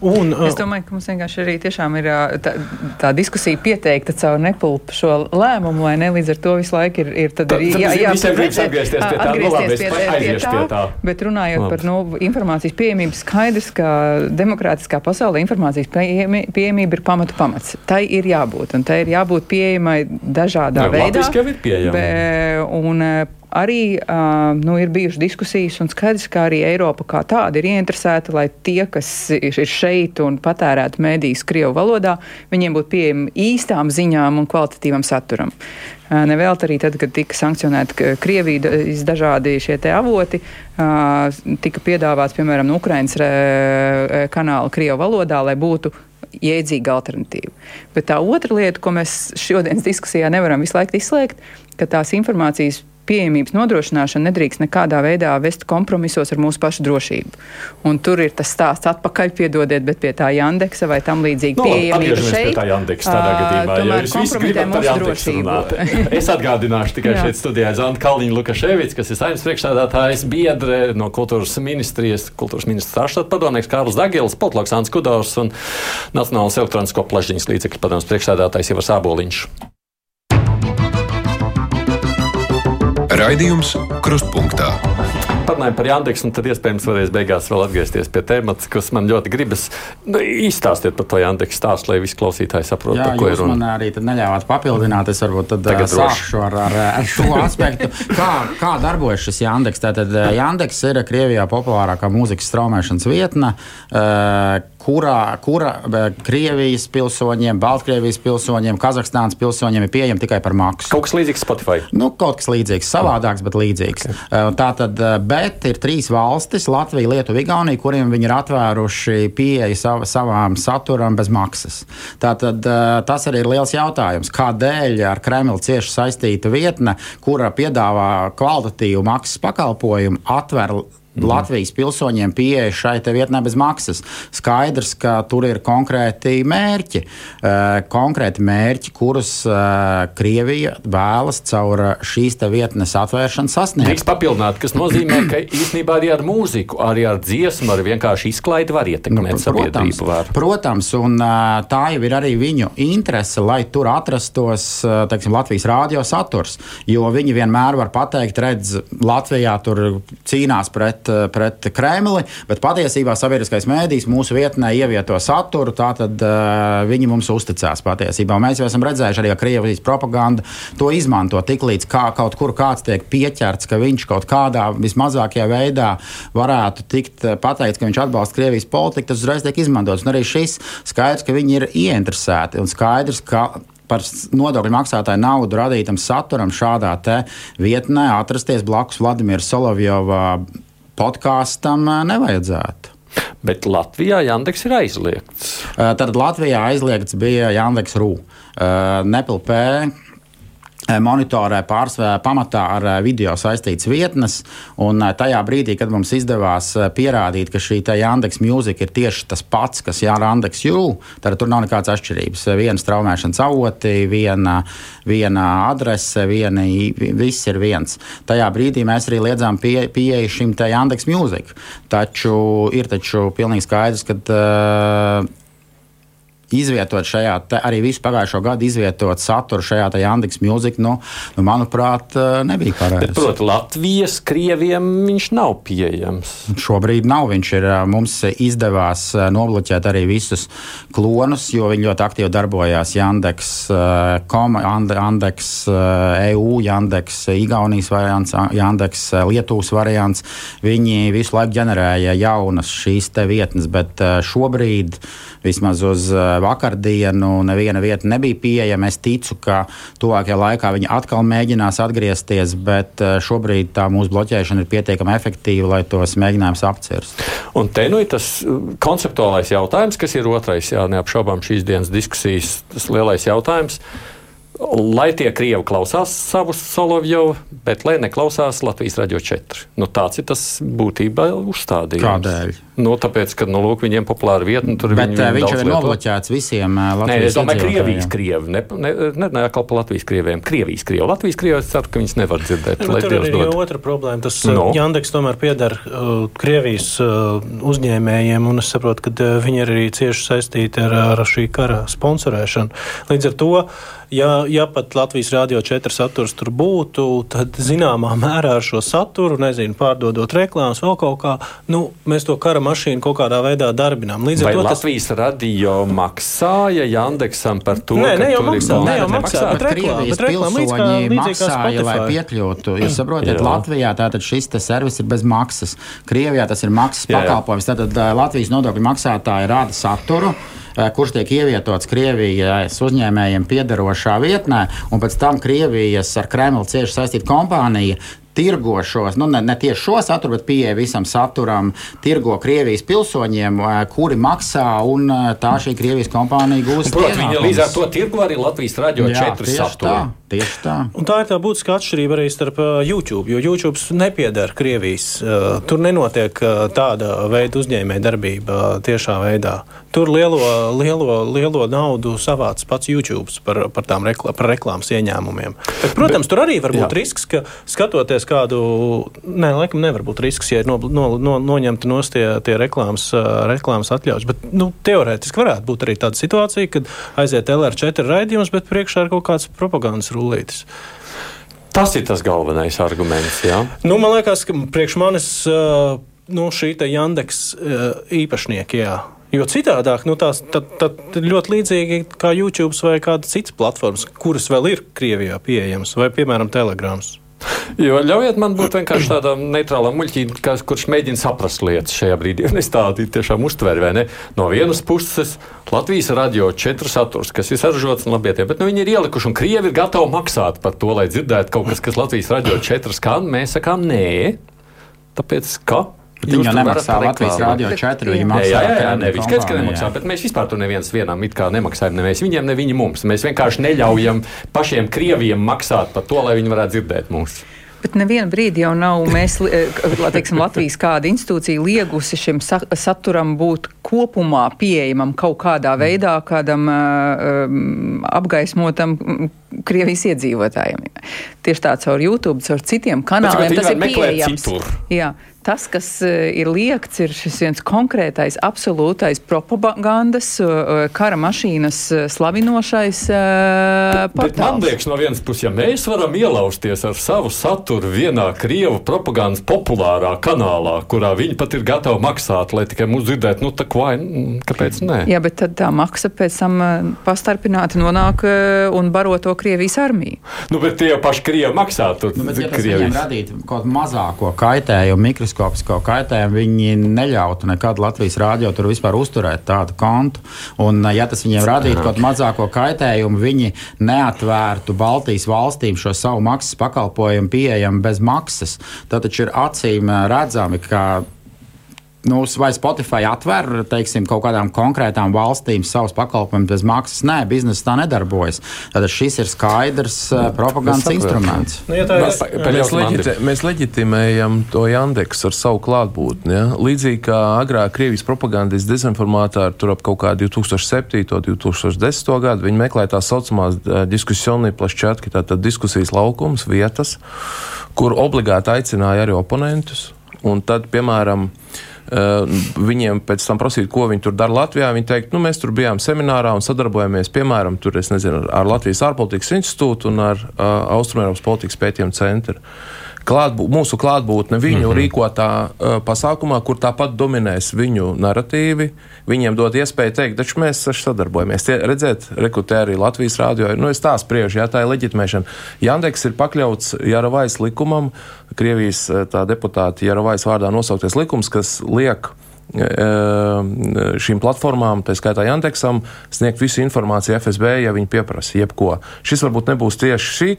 Un, uh, Es domāju, ka mums vienkārši arī tiešām ir tā, tā diskusija pieteikta caur nepulpu šo lēmumu, vai ne? Līdz ar to visu laiku ir, ir, tad Tā- ir jā, jā, visiem gribas atgriezties pie tā. Nu, atgriezties labi, es pie, pie, aiziešu pie tā. Bet runājot Labi. par nu, informācijas pieejamību, skaidrs, ka demokrātiskā pasaulē informācijas pieejamība ir pamatu pamats. Tai ir jābūt, un tai ir jābūt pieejamai dažādā Jā, veidā. latviski jau ir un, ā, Arī uh, nu, ir bijušas diskusijas, un skaidrs, ka arī Eiropa kā tāda ir ieinteresēta, lai tie, kas ir šeit un patērētu mēdīs Krievu valodā, viņiem būtu pieejami īstām ziņām un kvalitatīvam saturam. Uh, Nevēlt arī tad, kad tika sankcionēti K- Krievijas dažādi šie avoti, uh, tika piedāvāts, piemēram, no Ukrainas re- kanāla Krievu valodā, lai būtu jēdzīga alternatīva. Bet tā otra lieta, ko mēs šodienas diskusijā nevaram visu laiku izslēgt, ka tās informācijas pieejamības nodrošināšana nedrīkst nekādā veidā vest kompromisos ar mūsu pašu drošību. Un tur ir tas stāsts atpakaļ, piedodiet, bet pie tā Jandeksa vai tam līdzīgi Nu, labi, pieejamība atgriežamies pie šeit. tā Jandeksa tādā gadījumā. jo jūs visi gribat par Jandeksu runāt. Es atgādināšu tikai šeit studijā Zanta Kalniņa Lukaševics, kas ir saimnes priekšstādātājs, biedre no kultūras ministrijas, kultūras ministrs ārštata padomnieks Kārls Dagils, Potloks Ants Kudors un Nacionālas elektronisko plašiņas līdzekļu padomas priekšstādātājs Ivars Āboliņš. Raidījums Krustpunktā. Parunājot par Jandeksu, un tad iespējams varēs beigās vēl atgriezties pie tēmas, kas man ļoti gribas. Nu, Izstāstiet par to Jandeksu stāstu, lai visi klausītāji saprotu, Jā, ko ir jūs man runa. arī tad neļāvāt papildināt. Es varbūt tad Tagad sākšu ar, ar, ar šo aspektu. Kā, kā darbojas šis Jandeks? Tātad Jandeks ir Krievijā populārākā mūzikas straumēšanas vietne, eh, kurā, kura eh, Krievijas pilsoņiem, Baltkrievijas pilsoņiem, Kazahstānas pilsoņiem ir pieejama tikai par maksu. Kaut kas līdzīgs Spotify. Nu, kaut kas līdzīgs, savādāks, bet līdzīgs. Okay. Tā tad, bet ir trīs valstis - Latvija, Lietuva, Igaunija, kuriem viņi ir atvēruši pieeju sav, savām saturam bez maksas. Tātad tas arī ir liels jautājums, kādēļ ar Kremli cieši saistīta vietne, kura piedāvā kvalitatīvu maksas pakalpojumu, atver Mm. Latvijas pilsoņiem pieeja šai vietnē bez maksas. Skaidrs, ka tur ir konkrēti mērķi, uh, konkrēti mērķi, kurus uh, Krievija vēlas caur šīs te vietnes atvēršanu sasniegt. Drīkst papildināt, kas nozīmē, ka īstenībā arī ar mūziku, arī ar dziesmu, ar vienkārši izklaidi var ietekmēt nu, sabiedrību. Var. protams, un tā jau ir arī viņu interese, lai tur atrastos teiksim, Latvijas rādio saturs. Jo viņi vienmēr var pateikt, redz, Latvijā tur cīnās pret, uh, pret Kremli, bet patiesībā sabiedriskais mēdījis mūsu vietnē ievieto saturu, tātad uh, viņi mums uzticās patiesībā. Mēs jau esam redzējuši arī, ka Krievijas propaganda to izmanto tiklīdz kā, kaut kur kāds tiek pieķerts, ka viņš kaut kādā vismazākajā veidā varētu tikt uh, pateikts, ka viņš atbalsta Krievijas politiku, tas uzreiz tiek izmantots. Un arī šis skaidrs, ka viņi ir ieinteresēti un skaidrs, ka par nodokļu maksātāju naudu radītam saturam šādā vietnē atrasties blakus Vladimira Solovjova podkāstam nevajadzētu. Bet Latvijā Jandeks ir aizliegts. Tad Latvijā aizliegts bija Jandeks Rū. Nepilpē monitorē pārsvarā pamatā ar video saistītas vietnes. Un tajā brīdī, kad mums izdevās pierādīt, ka šī Jandeks mūzika ir tieši tas pats, kas Jandeks jū, tad tur nav nekādas atšķirības. Viena straumēšanas avoti, viena, viena adrese, viena, viss ir viens. Tajā brīdī mēs arī liedzām pieeju pie šim Jandeks mūzikai. Taču ir taču pilnīgi skaidrs, ka. Uh, izvietot šajā, arī visu pagājušo gadu izvietot saturu šajā Yandex mūzikā, nu, nu, manuprāt, nebija pareizi. Protams, Latvijas krieviem viņš nav pieejams. Šobrīd nav. Viņš ir mums izdevās nobloķēt arī visus klonus, jo viņi ļoti aktīvi darbojās Yandex, kom, Yandex EU, Yandex Igaunijas variants, Yandex Lietuvas variants. Viņi visu laiku ģenerēja jaunas šīs te vietnes, bet šobrīd vismaz uz vakardienu neviena vieta nebija pieejama. Es ticu, ka tuvākajā laikā viņi atkal mēģinās atgriezties, bet šobrīd tā mūsu bloķēšana ir pietiekami efektīva, lai tos mēģinājumus apcirst. Un te nu ir tas konceptuālais jautājums, kas ir otrais, jā, neapšaubām šīs dienas diskusijas, lielais jautājums. Lai tie krievi klausās savus Solovjovu, bet lai neklausās Latvijas radio 4. Nu, tāds ir tas būtībā uzstādījums. Kādēļ? Nu, tāpēc, ka nu, lūk, viņiem populāra vieta, nu, tur Bet viņi, viņi viņš jau ir nobloķēts visiem Nē, Latvijas es domāju. Krievijas krievi. Ne, ne, ne, ne atkal par Latvijas krieviem. Krievijas krievi. Latvijas krievi es ceru, ka viņas nevar dzirdēt. Lai tur ir dod. jau otra problēma. Tas No. no. Jandeks tomēr pieder uh, Krievijas uh, uzņēmējiem, un es saprotu, ka uh, viņi ir arī cieši saistīti ar, ar šī kara sponsorēšanu. Līdz ar to, ja, ja pat Latvijas Rādio 4 saturs tur būtu, tad zināmā mērā ar šo saturu, nezinu, pārdodot reklāmas vēl kaut kā, nu, mēs to kara mašīnu kaut kādā veidā darbinām. Līdz Vai ar to tas Latvijas radio maksāja Jandeksam par to, Nē, ka ne jau tur ir maksā, ne jau maksā, bet reklāma, Krievijas bet reklāma līdz kā- līdzīgi kā maksāja, lai Spotify. piekļūtu. Jūs saprotat, Jā. Latvijā tātad šis te servis ir bez maksas. Krievijā tas ir maksas Jā, jā. pakalpojums. Tātad Latvijas nodokļu maksātāji rāda saturu. Kurš tiek ievietots Krievijas uzņēmējiem piederošā vietnē, un pēc tam Krievijas ar Kremlu cieši saistīta kompānija tirgo šos, nu ne, ne tieši šo saturu, bet pieeja visam saturam, tirgo Krievijas pilsoņiem, kuri maksā, un tā šī Krievijas kompānija gūst. Protams, viņi līdz ar to tirgo arī Latvijas radio Jā, 4 tieši tā, saturu. tieši tā. Un tā ir tā būtiska atšķirība arī starp YouTube. Jo YouTube nepieder Krievijas. Tur nenotiek tāda veida uzņēmēja darbība uh, tiešā veidā. Tur lielo, lielo, lielo naudu savāc pats YouTube par, par tām reklā, par reklāmas ieņēmumiem. Bet, protams, tur arī var būt Jā. risks, ka skatoties kādu, nē, laikam nevar būt risks, ja ir no, no, no, noņemti no tie, tie reklāmas, reklāmas atļaujas. Bet nu, teorētiski varētu būt arī tāda situācija, kad aiziet LR4 raidījums, bet priekšā ir kaut kāds propagandas rullītis. Tas ir tas galvenais arguments. Jā. Nu, man liekas, ka priekš manis nu, šī Jandeks īpašnieki, jā. Jo citādāk, nu, tās tad, tad ļoti līdzīgi kā YouTube vai kāda cita platformas, kuras vēl ir Krievijā pieejamas, vai, piemēram, Telegrams. Jo ļaujiet man būt vienkārši tādam neitrālam muļķim, kas, kurš mēģina saprast lietas šajā brīdī. Un es tādu tiešām uztveru, vai ne? No vienas puses, Latvijas radio četru saturs, kas ir saražots un labietiem, bet nu, viņi ir ielikuši, un Krievi ir gatavi maksāt par to, lai dzirdētu kaut kas, kas Latvijas radio četru skan. Mēs sakām, nē, tāpēc ka. Bet Viņi jau nemaksā Latvijas. Rādio 4. Viņi maksā jā, jā, jā Kremļa nevis skaidrs, ka nemaksā, bet mēs vispār tur neviens vienam it kā nemaksājam, ne mēs viņiem, ne viņi mums. Mēs vienkārši neļaujam pašiem krieviem maksāt par to, lai viņi varētu dzirdēt mūs. Bet nevienu brīdi jau nav mēs, eh, teiksim, Latvijas kāda institūcija liegusi šim sa saturam būt kopumā pieejamam kaut kādā veidā, kādam um, apgaismotam Krievijas iedzīvotājiem. Tieši tā caur YouTube, caur citiem kanāliem. Tas ir pieejams. citur. Jā, tas, kas uh, ir liekts, ir šis viens konkrētais, absolūtais propagandas, uh, kara mašīnas slavinošais uh, Bet man portāls. liekas, no vienas puses, ja mēs varam ielausties ar savu saturu vienā krievu propagandas populārā kanālā, kurā viņi pat ir gatavi maksāt, lai tikai mūs dzirdētu, nu tā kā, mm, kāpēc nē? Jā, bet tad tā maksa pēc tam pastarpināti nonāk un baro to Krievijas armiju. Nu, bet tie jau paši krievi maksā tur. Nu, bet, ja viņiem radītu kaut mazāko kaitējumu, mikroskopisko kaitējumu, viņi neļautu nekad Latvijas rādio tur vispār uzturēt tādu kontu. Un, ja tas viņiem radītu kaut mazāko kaitējumu, viņi neatvērtu Baltijas valstīm šo savu maksas pakalpojumu pieejamu bez maksas. Tad taču ir acīm redzami, ka Nu, vai Spotify atver teiksim, kaut kādām konkrētām valstīm savus pakalpojumus bez maksas? Nē, biznesa tā nedarbojas. Tad šis ir skaidrs uh, propagandas instruments. Nu, ja Mēs- Mēs, leģiti, mēs leģitimējam to Jandeksu ar savu klātbūtni. Ja? Līdzīgi kā agrāk Krievijas propagandas dezinformātori tur ap kaut kādu 2007. un 2010. gadu, viņi meklēja tā saucamās diskusijas plašķatki, tātad diskusijas laukums, vietas, kur obligāti aicināja arī oponentus. Un tad, piemēram, Uh, viņiem pēc tam prasīt, ko viņi tur dara Latvijā. Viņi teikt, nu, mēs tur bijām seminārā un sadarbojamies, piemēram, tur, nezinu, ar Latvijas ārpolitikas institūtu un ar uh, Austrumēropas politikas pētījumu centru. Klātbū, mūsu klātbūtne viņu mm -hmm. rīkotā uh, pasākumā, kur tāpat dominēs viņu narratīvi, viņiem dod iespēju teikt, taču mēs sadarbojamies. Tie, redzēt, rekrutē arī Latvijas rādio. Nu, es tā spriežu, jā, tā ir leģitimēšana. Jandeks ir pakļauts Jaravais likumam, Krievijas uh, tā deputāta Jaravais vārdā nosaukties likums, kas liek šīm platformām, tā skaitā Jantexam, sniegt visu informāciju FSB, ja viņi pieprasa jebko. Šis varbūt nebūs tieši šī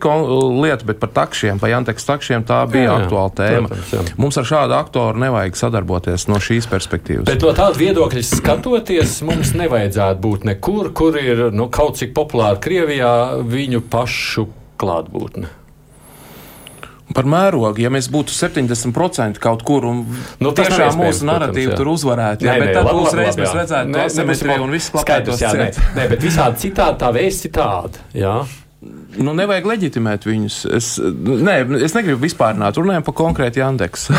lieta, bet par takšiem, par Jantex takšiem tā bija jā, jā, aktuāla tēma. Protams, jā. Mums ar šādu aktoru nevajag sadarboties no šīs perspektīvas. Bet no tāda viedokļa skatoties, mums nevajadzētu būt nekur, kur ir nu, kaut cik populāra Krievijā viņu pašu klātbūtne. Par mērogu, ja mēs būtu 70% kaut kur un nu, tiešām mūsu narratīva tur uzvarētu, jā, nē, bet nē, tad uzreiz mēs redzētu to asimetriju un viss ciet. Nē, bet visādi citādi tā vēsts citādi. Jā. Nu, nevajag leģitimēt viņus. Es, nē, es negribu vispārināt, runājam par konkrēti Jandeksu.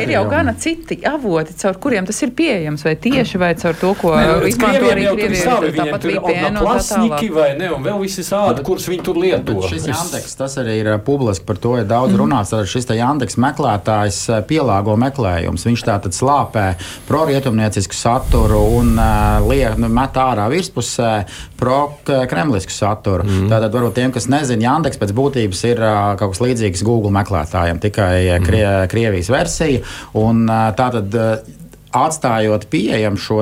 Ir jau gana citi avoti, caur kuriem tas ir pieejams, vai tieši vai caur to, ko nu, izmanto arī Krievija. Tāpat VPN un tā tālāk. vai ne, un vēl visi sādi, kurus viņi tur lieto. Bet šis Jandeks, tas arī ir publiski, par to ir daudz mm. runāts. Šis te Jandeks meklētājs pielāgo meklējums. Viņš tātad slāpē prorietumniecisku saturu un uh, liek, nu, met ārā virspusē pro kremlisku saturu. Mm. Tātad, varbūt tiem, kas nezina, Jandeks pēc būtības ir kaut kas līdzīgs Google meklētājiem, tikai mm. krie, Krievijas versija. Un, tātad, atstājot pieejamu šo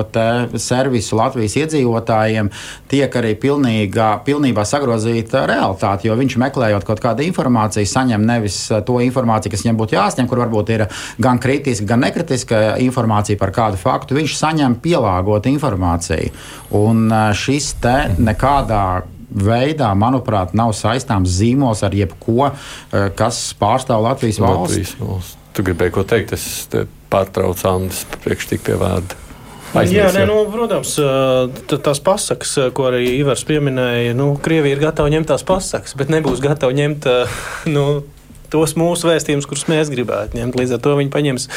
servisu Latvijas iedzīvotājiem, tiek arī pilnīgā, pilnībā sagrozīta realitāte. Jo viņš meklējot kaut kādu informāciju, saņem nevis to informāciju, kas viņam būtu jāsņem, kur varbūt ir gan kritiska, gan nekritiska informācija par kādu faktu. Viņš saņem pielāgotu informāciju. Un šis te nekādā veidā, manuprāt, nav saistāms zīmols ar jebko, kas pārstāv Latvijas valsts. Latvijas valsts. Tu gribēji ko teikt? Es te pārtraucu Andris priekš tik pie vārda. Aizmies, jā, nē, nu, protams, tās pasakas, ko arī Ivars pieminēja, nu, Krievija ir gatava ņemt tās pasakas, bet nebūs gatava ņemt nu, tos mūsu vēstījumus, kurus mēs gribētu ņemt. Līdz ar to viņi paņems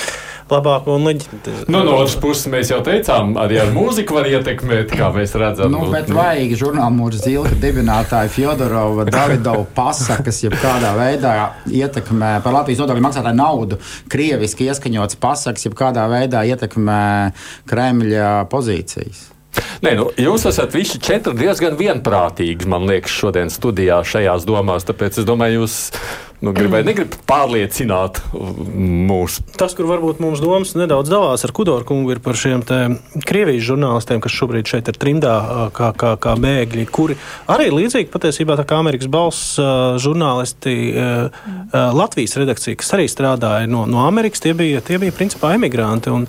labāko un leģitimāko. Nu, no otras puses, mēs jau teicām, arī ar mūziku var ietekmēt, kā mēs redzam. Nu, bet vajag žurnālmūža zilga dibinātāja Fjodorova Davidova pasakas, jeb kādā veidā ietekmē par Latvijas nodokļu maksātāju naudu, krieviski ieskaņots pasakas, jeb kādā veidā ietekmē Kremļa pozīcijas. Nē, nu, jūs esat visi četri diezgan vienprātīgi, man liekas, šodien studijā šajās domās. Tāpēc es domāju, jūs nu, gribēju, negribu pārliecināt mūs. Tas, kur varbūt mums domas nedaudz dalās ar Kudoru kungu, ir par šiem Krievijas žurnālistiem, kas šobrīd šeit ir trimdā kā, kā, kā bēgļi, kuri arī līdzīgi patiesībā tā kā Amerikas balss žurnālisti Latvijas redakcija, kas arī strādāja no, no Amerikas, tie bija, tie bija principā emigranti. Un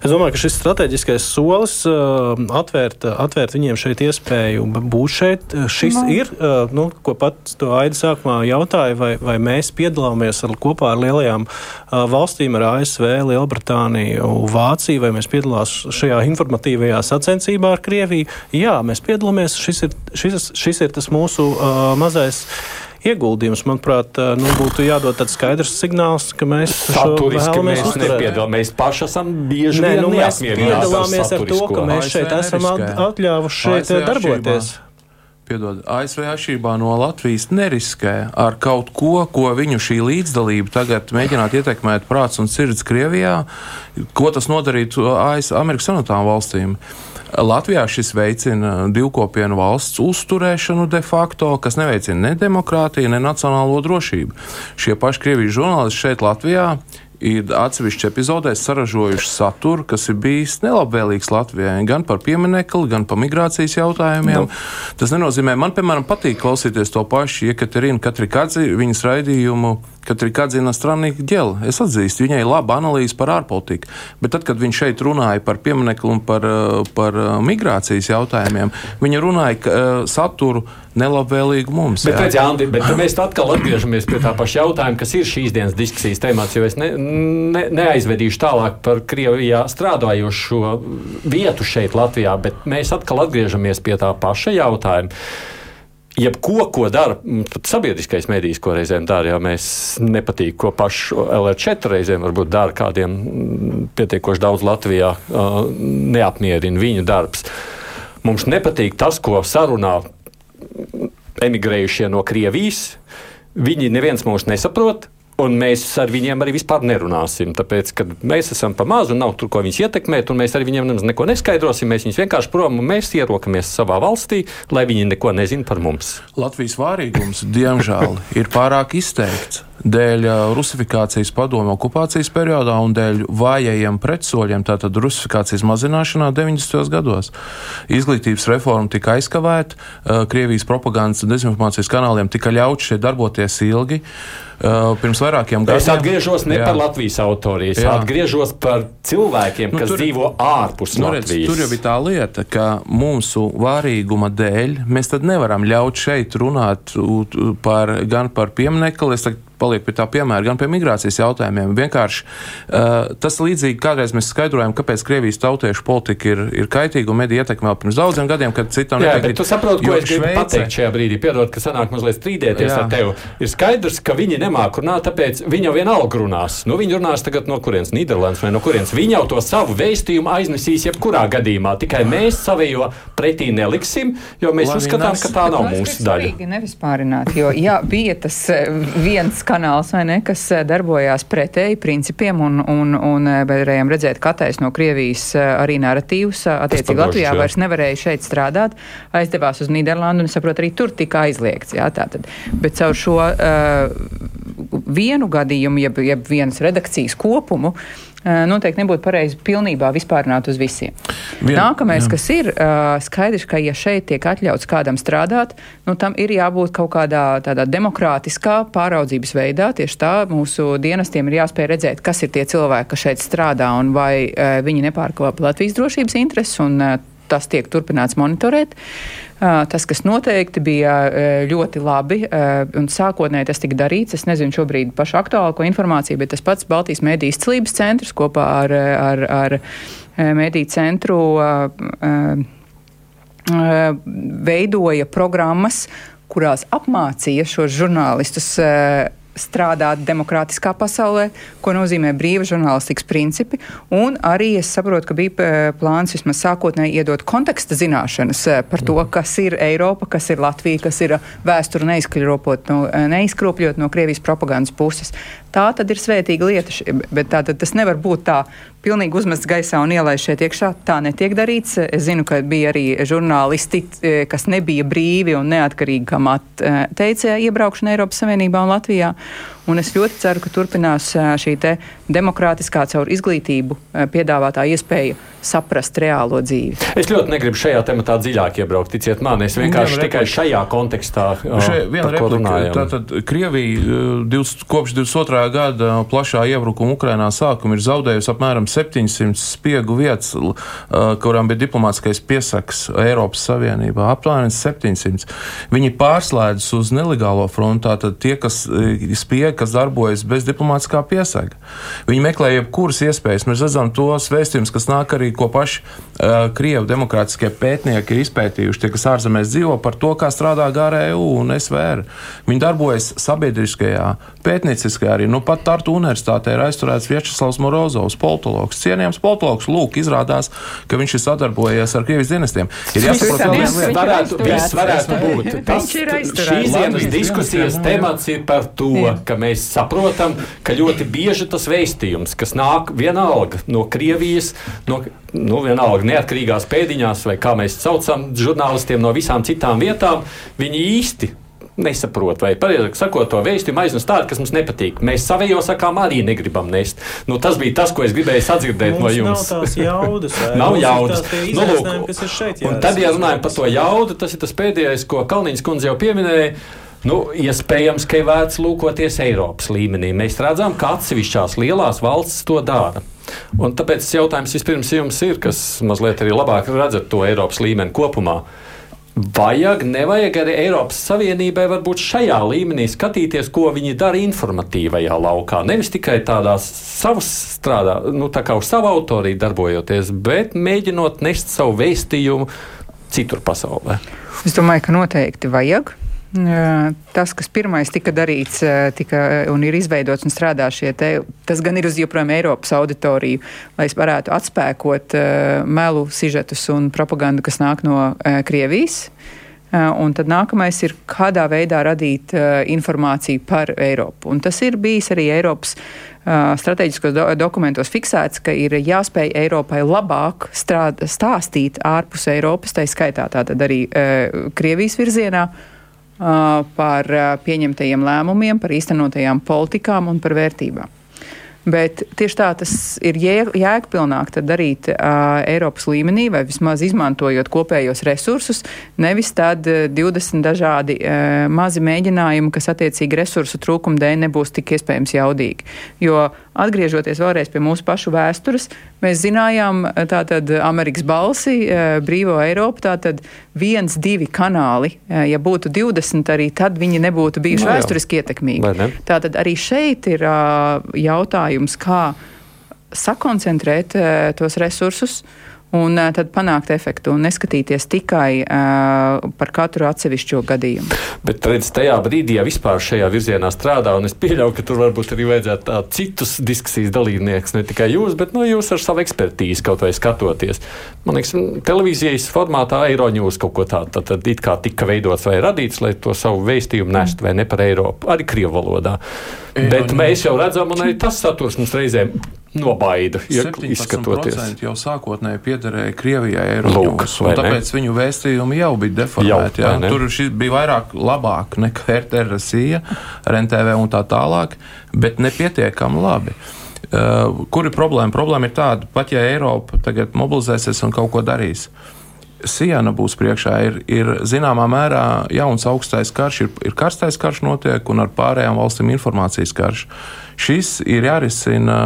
es domāju, ka šis strateģiskais solis atvērt, atvērt viņiem šeit iespēju būt šeit, šis no. Nu. ir, nu, ko pat to Aida sākumā jautāja, vai, vai mēs mēs piedalāmies ar, kopā ar lielajām valstīm, ar ASV, Lielbritāniju, Vāciju, vai mēs piedalāmies šajā informatīvajā sacensībā ar Krieviju. Jā, mēs piedalāmies. Šis ir, šis, šis ir tas mūsu uh, mazais ieguldījums. Manuprāt, nu, būtu jādod tāds skaidrs signāls, ka mēs saturiski mēs nepiedalāmies. Mēs paši esam bieži vien nu, mēs piedalāmies ar to, ka mēs šeit esam atļāvuši šeit darboties. Atšķirībā piedod, ASV atšķirībā no Latvijas neriskē ar kaut ko, ko viņu šī līdzdalība tagad mēģinātu ietekmēt prāts un sirds Krievijā, ko tas nodarītu ASV Amerikas Savienotām valstīm. Latvijā šis veicina divkopienu valsts uzturēšanu de facto, kas neveicina ne demokrātiju, ne nacionālo drošību. Šie paši Krievijas žurnālisti šeit Latvijā ir atsevišķi epizodēs saražojuši saturu, kas ir bijis nelabvēlīgs Latvijai, gan par pieminiektu, gan par migrācijas jautājumiem. No. Tas nenozīmē, man, piemēram, patīk klausīties to pašu Jekaterinu Katrikadzi, viņas raidījumu Katrikadzina Stranīga ģela. Es atzīstu, viņai laba analīze par ārpolitiku, bet tad, kad viņš šeit runāja par pieminiektu un par, par migrācijas jautājumiem, viņa runāja ka, saturu nelabvēlīgu mums. Bet, redz, Andi, bet mēs atkal atgriežamies pie tā paša jautājuma, kas ir šīs dienas diskusijas temats, jo es ne, ne, neaizvedīšu tālāk par Krievijā strādājošo vietu šeit Latvijā, bet mēs atkal atgriežamies pie tā paša jautājuma. Jebko, ko dara sabiedriskais mēdījis, ko reizēm dara, ja mēs nepatīk, ko pašu LR4 reizēm varbūt dara kādiem pietiekoši daudz Latvijā, neapmierina viņu darbs. Mums nepatīk tas, ko sarunā emigrējušie no Krievijas. Viņi neviens mūs nesaprot. Un mēs ar viņiem arī vispār nerunāsim. Tāpēc, ka mēs esam pa mazu nav tur, ko viņus ietekmēt, un mēs ar viņiem neko neskaidrosim. Mēs viņus vienkārši prom un mēs ierokamies savā valstī, lai viņi neko nezina par mums. Latvijas vārīgums, diemžēl, ir pārāk izteikts. Dēļ rusifikācijas padomu okupācijas periodā un dēļ vājajiem pretsoļiem, tātad rusifikācijas mazināšanā 90. gados. Izglītības reforma tika aizkavēta, Krievijas propagandas un dezinformācijas kanāliem tika ļauts šeit darboties ilgi. Pirms vairākiem gadiem. Es atgriežos ne jā. par Latvijas autoriem, es jā. atgriežos par cilvēkiem, nu, kas tur, dzīvo ārpus nu, Latvijas. Redz, tur jau bija tā lieta, ka mūsu vārīguma dēļ mēs nevaram ļaut šeit runāt par, gan par pieminekli, es paliek pie tā piemēra, gan pie migrācijas jautājumiem. Vienkārši uh, tas līdzīgi kādreiz mēs skaidrojam, kāpēc Krievijas tautiešu politika ir, ir kaitīga un mediju ietekme vēl pirms daudziem gadiem, kad citam Jā, nepiekrīt. Tu saproti, ko es gribu Šveice... pateikt šajā brīdī. Piedod, ka sanāk mazliet strīdēties Jā. ar tevi. Ir skaidrs, ka viņi nemāk runāt, tāpēc viņi jau vienalga runās. Nu, viņi runās tagad no kurienes Nīderlandes vai no kurienes. Viņi jau to savu vēstījumu aiznesīs jebkurā gadījumā. Tikai mēs savējo pretī neliksim, jo mēs Lai uzskatām, ka tā nav mūsu daļa. Nevispārināt, jo jā, bija tas eh, viens kanāls, ne, kas eh, darbojās pretēji principiem, un, un, un eh, varējām redzēt, ka attaisno Krievijas eh, arī narratīvus. Attiecīgi Latvijā vairs nevarēja šeit strādāt, aizdevās uz Nīderlandu, un saprot, arī tur tika aizliegts. Jā, tātad. Bet caur šo uh, vienu gadījumu, jeb, jeb vienas redakcijas kopumu, uh, noteikti nebūtu pareizi pilnībā vispārināt uz visiem. Vien, Nākamais, jā. kas ir skaidrs, ka, ja šeit tiek atļauts kādam strādāt, nu, tam ir jābūt kaut kādā tādā demokrātiskā pāraudzības veidā. Tieši tā mūsu dienestiem ir jāspēj redzēt, kas ir tie cilvēki, kas šeit strādā un vai viņi nepārkāpj Latvijas drošības intereses. Un, tas tiek turpināts monitorēt. Tas, kas noteikti bija ļoti labi, un sākotnēji tas tika darīts, es nezinu šobrīd pašu aktuālāko informāciju, bet tas pats Baltijas mēdīs izcīlības centrs kopā ar, ar, ar mēdī centru veidoja programmas, kurās apmācīja šos žurnālistus strādāt demokrātiskā pasaulē, ko nozīmē brīva žurnālistikas principi. Un arī es saprotu, ka bija eh, plāns vismaz sākotnēji iedot konteksta zināšanas eh, par to, mhm. kas ir Eiropa, kas ir Latvija, kas ir vēsture no, eh, neizkropļot no Krievijas propagandas puses. Tā tad ir svētīga lieta, bet tā, tas nevar būt tā pilnīgi uzmests gaisā un ielaists šeit iekšā. Tā netiek darīts. Es zinu, ka bija arī žurnālisti, kas nebija brīvi un neatkarīgi, kam teica iebraukšana Eiropas Savienībā un Latvijā. Un es ļoti ceru, ka turpinās šī demokrātiskā caur izglītību piedāvātā iespēja saprast reālo dzīvi. Es ļoti negribu šajā tematā dziļāk iebraukt, ticiet man, es vienkārši Viena tikai šajā kontekstā runāju. Tātad Krievija 20, kopš 22. gada plašā iebrukuma Ukrainā sākuma ir zaudējusi apmēram 700 spiegu vietas, kurām bija diplomātskais piesaks Eiropas Savienībā. Aptuveni 700. Viņi pārslēdzas uz nelegālo frontu, tātad tie, kas spiega, kas darbojas bez diplomātiskā piesaka. Viņi meklē jebkuras iespējas. Mēs redzam tos vēstījumus, kas nāk arī ko paši Krievu demokrātiskie pētnieki ir izpētījuši, tie, kas ārzemēs dzīvo par to, kā strādā GRU un SVR. Viņi darbojas sabiedriskajā, pētnieciskajā arī. Nu, pat Tartu universitātē ir aizturēts Viečeslavs Morozovs, politologs, cienījams politologs. Lūk, izrādās, ka viņš ir sadarbojies ar Krievijas dienestiem. Ir jāsaprot, ka tas varētu, varētu būt. Tas, šīs dienas diskusijas temats ir par to, ka mēs saprotam, ka ļoti bieži tas vēstījums, kas nāk vienalga no Krievijas, no nu, vienalga neatkarīgās pēdiņās, vai kā mēs saucam, žurnālistiem no visām citām vietām, viņi īsti nesaprot, vai pareizāk sakot, to vēstījumu aiznes tādu, kas mums nepatīk. Mēs savējo sakām arī negribam nest. Nu, tas bija tas, ko es gribēju sadzirdēt mums no jums. Nav tās jaudas. nav jaudas. Nu, lūk, šeit, un tad, ja runājam par to jaudu, tas ir tas pēdējais, ko Kalniņas kundze jau pieminēja. Nu, iespējams, ka ir vērts lūkoties Eiropas līmenī. Mēs redzam, ka atsevišķās lielās valstis to dara. Un tāpēc jautājums vispirms jums ir, kas mazliet arī labāk redzat to Eiropas līmeni kopumā. Vajag, nevajag arī Eiropas Savienībai varbūt šajā līmenī skatīties, ko viņi dara informatīvajā laukā. Nevis tikai tādā savas strādā, nu tā kā uz savu autoriju darbojoties, bet mēģinot nest savu vēstījumu citur pasaulē. Es domāju, ka noteikti vajag. Tas, kas pirmais tika darīts tika, un ir izveidots un strādā šie te, tas gan ir uz joprojām Eiropas auditoriju, lai es varētu atspēkot melu, sižetus un propagandu, kas nāk no Krievijas. Un tad nākamais ir, kādā veidā radīt informāciju par Eiropu. Un tas ir bijis arī Eiropas strateģiskos do dokumentos fiksēts, ka ir jāspēj Eiropai labāk strād, stāstīt ārpus Eiropas, tā skaitā tātad arī Krievijas virzienā. Par pieņemtajiem lēmumiem, par īstenotajām politikām un par vērtībām. Bet tieši tā tas ir jēgpilnāk darīt uh, Eiropas līmenī, vai vismaz izmantojot kopējos resursus, nevis tad 20 dažādi uh, mazi mēģinājumi, kas attiecīgi resursu trūkuma dēļ nebūs tik iespējams jaudīgi. Jo atgriežoties vēlreiz pie mūsu pašu vēstures, mēs zinājām tātad Amerikas balsi, uh, brīvo Eiropu, tātad viens, divi kanāli, ja būtu 20, arī tad viņi nebūtu bijuši no, vēsturiski ietekmīgi. Ne? Tātad arī šeit ir jautājums kā sakoncentrēt tos resursus un tad panākt efektu un neskatīties tikai uh, par katru atsevišķo gadījumu. Bet redz, tajā brīdī, ja vispār šajā virzienā strādā, un es pieļauju, ka tur varbūt arī vajadzētu tā citus diskusijas dalībniekus, ne tikai jūs, bet no nu, jūs ar savu ekspertīzi kaut vai skatoties. Man liekas, televīzijas formātā Eiroņūs kaut ko tādu tā, tad it kā tika veidots vai radīts, lai to savu vēstījumu nest vai ne par Eiropu, arī Krievu valodā. Bet mēs jau redzam, un arī tas saturs mums reizēm nobaida. Izskatoties, jau sākotnēji piederēja Krievijai, Eiropas Savienībai. Tāpēc viņu vēstījumi jau bija deformēti. Jau, Tur bija vairāk labāk nekā RTRSija, RNTV un tā tālāk, bet nepietiekami labi. Uh, kur ir problēma? Problēma ir tāda, pat ja Eiropa tagad mobilizēsies un kaut ko darīs. Siena būs priekšā, ir, ir zināmā mērā jauns augstais karš, ir, ir karstais karš notiek un ar pārējām valstīm informācijas karš. Šis ir jārisina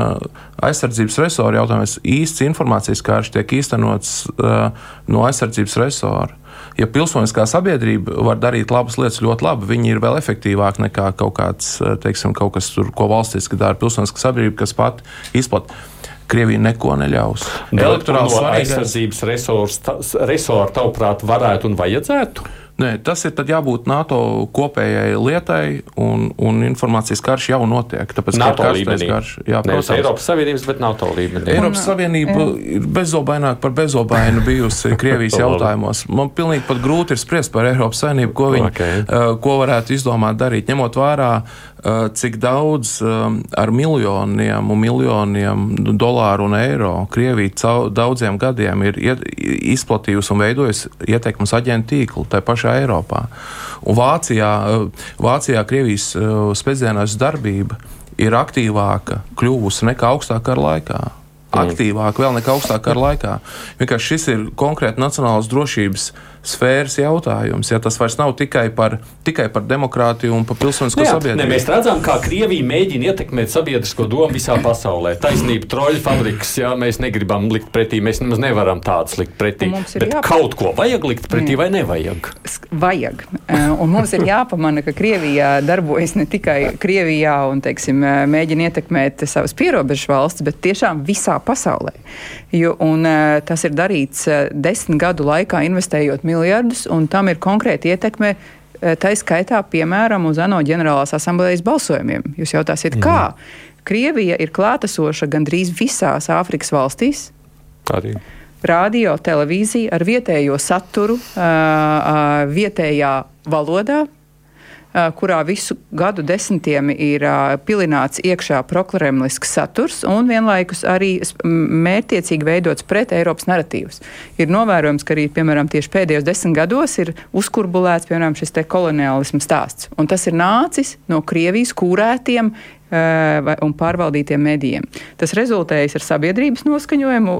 aizsardzības resora jautājums. Īsts informācijas karš tiek īstenots uh, no aizsardzības resora. Ja pilsoniskā sabiedrība var darīt labas lietas ļoti labi, viņi ir vēl efektīvāki nekā kaut kāds, teiksim, kaut kas, tur, ko valstiski dara pilsoniskā sabiedrība, kas pat izplatīja. Krievija neko neļaus. Elektorāls no aizsardzības resursu, tavuprāt, varētu un vajadzētu? Nē, tas ir jābūt NATO kopējai lietai, un, un informācijas karš jau notiek. Tāpēc, NATO līmenī. Karš, jā, protams, Nevis Eiropas Savienības, bet NATO līmenī. Eiropas Savienība jā. ir bezobaināk par bezobainu bijusi Krievijas jautājumos. Man pilnīgi pat grūti ir spriest par Eiropas Savienību, ko viņi, okay. uh, ko varētu izdomāt darīt, ņemot vērā uh, cik daudz um, ar miljoniem un miljoniem dolāru un eiro Krievija daudziem gadiem ir izplatījusi un veidojusi ieteikumus aģentu tīklu pašā Eiropā. Un Vācijā, Vācijā Krievijas uh, spēcdienas darbība ir aktīvāka kļuvusi nekā augstākā laikā. Mm. Aktīvāk vēl nekā augstākā laikā. Vienkārši šis ir konkrēti nacionālas drošības sfēras jautājums. Ja tas vairs nav tikai par, tikai par demokrātiju un par pilsonisko jā, sabiedrību. Ne, mēs redzam, kā Krievija mēģina ietekmēt sabiedrisko domu visā pasaulē. Taisnība, troļu fabriks, jā, mēs negribam likt pretī, mēs nemaz nevaram tādas likt pretī. Bet jāpa... kaut ko vajag likt pretī vai nevajag? Vajag. Un mums ir jāpamana, ka Krievija darbojas ne tikai Krievijā un, teiksim, mēģina ietekmēt savas pierobežu valsts, bet tiešām visā pasaulē. Jo, un, tas ir darīts desmit gadu laikā, investējot miljonus miljardus, un tam ir konkrēti ietekme. Eh, tā skaitā, piemēram, uz ANO ģenerālās asamblejas balsojumiem. Jūs jautāsiet, mm. kā? Krievija ir klātesoša gandrīz visās Āfrikas valstīs. Arī. Radio, televīzija ar vietējo saturu, uh, vietējā valodā, kurā visu gadu desmitiem ir pilināts iekšā prokremlisks saturs un vienlaikus arī mērķiecīgi veidots pret Eiropas narratīvus. Ir novērojams, ka arī, piemēram, tieši pēdējos desmit gados ir uzkurbulēts, piemēram, šis te koloniālisms stāsts. Un tas ir nācis no Krievijas kūrētiem un pārvaldītiem medijiem. Tas rezultējas ar sabiedrības noskaņojumu,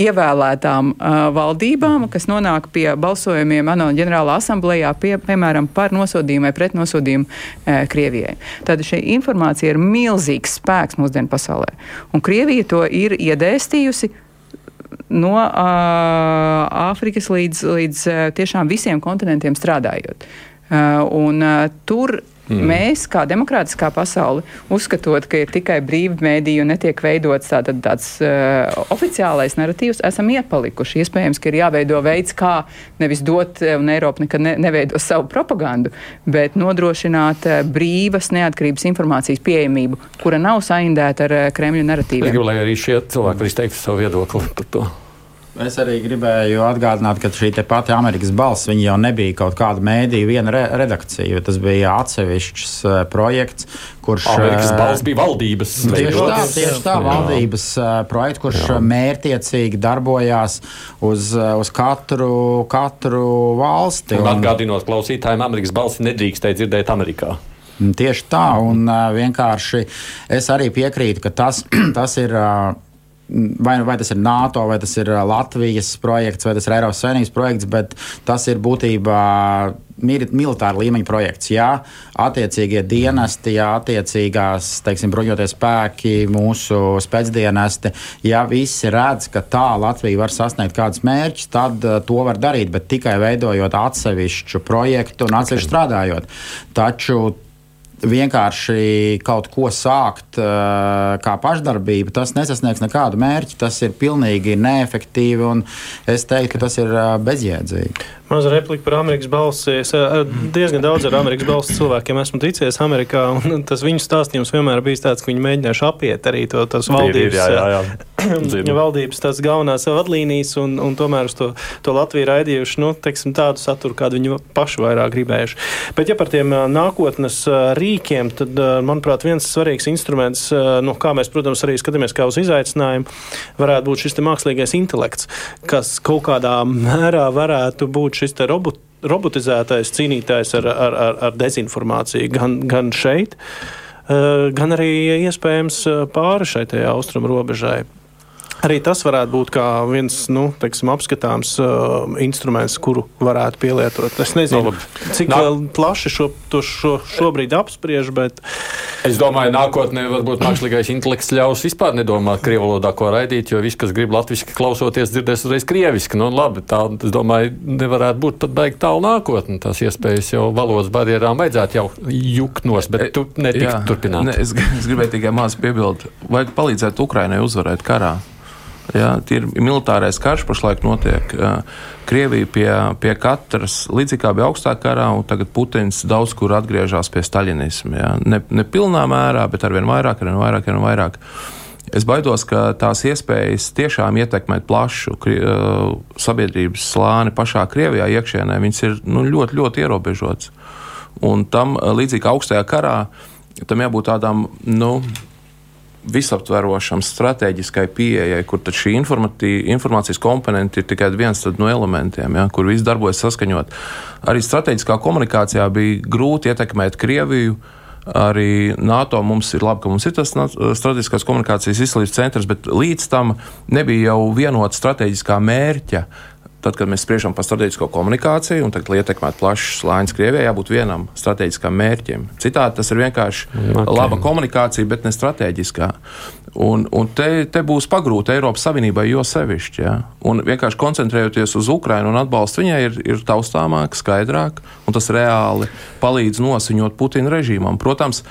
ievēlētām uh, valdībām, kas nonāk pie balsojumiem ANO ģenerālā asamblējā, pie, piemēram, par nosodījumu vai pret nosodījumu uh, Krievijai. Tad šī informācija ir milzīgs spēks mūsdienu pasaulē. Un Krievija to ir iedēstījusi no uh, Āfrikas līdz, līdz uh, tiešām visiem kontinentiem strādājot. Uh, un, uh, tur Mm. Mēs, kā demokrātiskā pasaule, uzskatot, ka ir tikai brīva mēdīja un netiek veidots tā, tāds uh, oficiālais narratīvs, esam iepalikuši. Iespējams, ka ir jāveido veids, kā nevis dot, eh, un Eiropa nekad ne, neveido savu propagandu, bet nodrošināt uh, brīvas, neatkarības informācijas pieejamību, kura nav saindēta ar uh, Kremļa narratīviem. Es gribu, lai arī šie cilvēki var izteikt savu viedokli par to. Es arī gribēju atgādināt, ka šī pati Amerikas balss jau nebija kaut kāda mēdīja, viena re redakcija. Tas bija atsevišķs uh, projekts, kurš. Amerikas balss bija valdības. Tieši tā, tieši tā valdības uh, projekts, kurš Jā. mērķiecīgi darbojās uz, uz katru, katru valsti. Un, un atgādinot klausītājiem, Amerikas balss nedrīkstēja dzirdēt Amerikā. Tieši tā, un uh, vienkārši es arī piekrītu, ka tas, tas ir. Uh, vai, vai tas ir NATO, vai tas ir uh, Latvijas projekts, vai tas ir Eiropas Savienības projekts, bet tas ir būtībā militāra līmeņa projekts. Jā, attiecīgie dienesti, jā, attiecīgās, teiksim, bruņoties spēki, mūsu spēcdienesti, ja visi redz, ka tā Latvija var sasniegt kādus mērķus, tad uh, to var darīt, bet tikai veidojot atsevišķu projektu un atsevišķi strādājot. Taču vienkārši kaut ko sākt uh, kā pašdarbība, tas nesasniegs nekādu mērķi. Tas ir pilnīgi neefektīvi un es teiktu, ka tas ir uh, bezjēdzīgi. Maza replika par Amerikas balsi. Es diezgan daudz ar Amerikas balsi cilvēkiem esmu ticies Amerikā, un tas viņu stāstījums vienmēr bijis tāds, ka viņi mēģinājuši apiet arī to, tos valdības, jā, jā, jā. valdības tās galvenās vadlīnijas, un, un tomēr uz to, to Latviju raidījuši nu, teiksim, tādu saturu, kādu viņi paši vairāk gribējuši. Bet ja par tiem nākotnes rīkiem, tad, manuprāt, viens svarīgs instruments, nu, kā mēs, protams, arī skatāmies kā uz izaicinājumu, varētu būt šis mākslīgais intelekts, kas kaut kādā mērā varētu būt šis robot, robotizētais cīnītājs ar, ar, ar, ar dezinformāciju gan, gan šeit, eh, gan arī iespējams eh, pāri šai austrumu robežai. Arī tas varētu būt viens nu, teiksim, apskatāms uh, instruments, kuru varētu pielietot. Es nezinu, no, cik nā... plaši šo, to šo, šobrīd apspriež. Bet... Es domāju, nākotnē varbūt mākslīgais intelekts ļaus vispār nedomāt krievu valodā, ko raidīt, jo viss, kas grib latviešu klausoties, dzirdēs uzreiz krieviski. Nu, labi, tā, es domāju, nevarētu būt pat baigi tālu nākotnē. Tās iespējas jau valodas barjerām vajadzētu jau jukt nos, bet tu netiktu turpināt. Ne, es, es gribēju tikai maz piebilst, vajag palīdzēt Ukrainai uzvarēt karā. Ja, ir militārais karš pašlaik notiek. Krievija pie, pie katras, līdzīgi kā bija augstākā karā, un tagad Putins daudz kur atgriežas pie staļinisma. Ja. Ne, ne pilnā mērā, bet arvien vairāk, arvien vairāk, arvien vairāk. Es baidos, ka tās iespējas tiešām ietekmēt plašu sabiedrības slāni pašā Krievijā iekšienē, viņas ir nu, ļoti, ļoti ierobežotas. Un tam līdzīgi kā augstajā karā, tam jābūt tādām, nu, visaptverošam, strateģiskai pieejai, kur šī informācijas komponente ir tikai viens no elementiem, ja, kur viss darbojas saskaņot. Arī strateģiskā komunikācijā bija grūti ietekmēt Krieviju. Arī NATO mums ir labi, ka mums ir tas strateģiskās komunikācijas izslības centrs, bet līdz tam nebija jau vienota strateģiskā mērķa Tad, kad mēs spriežam par strateģisko komunikāciju, un tagad, lai ietekmētu plašs slānis Krievijai, jābūt vienam strateģiskam mērķim. Citādi tas ir vienkārši okay. laba komunikācija, bet ne strateģiskā. Un, un te, te būs pagrūti Eiropas Savienībai, jo sevišķi. Ja? Un vienkārši koncentrējoties uz Ukrajinu un atbalstu viņai, ir, ir taustāmāk, skaidrāk, un tas reāli palīdz nosiņot Putina režīmam. Protams,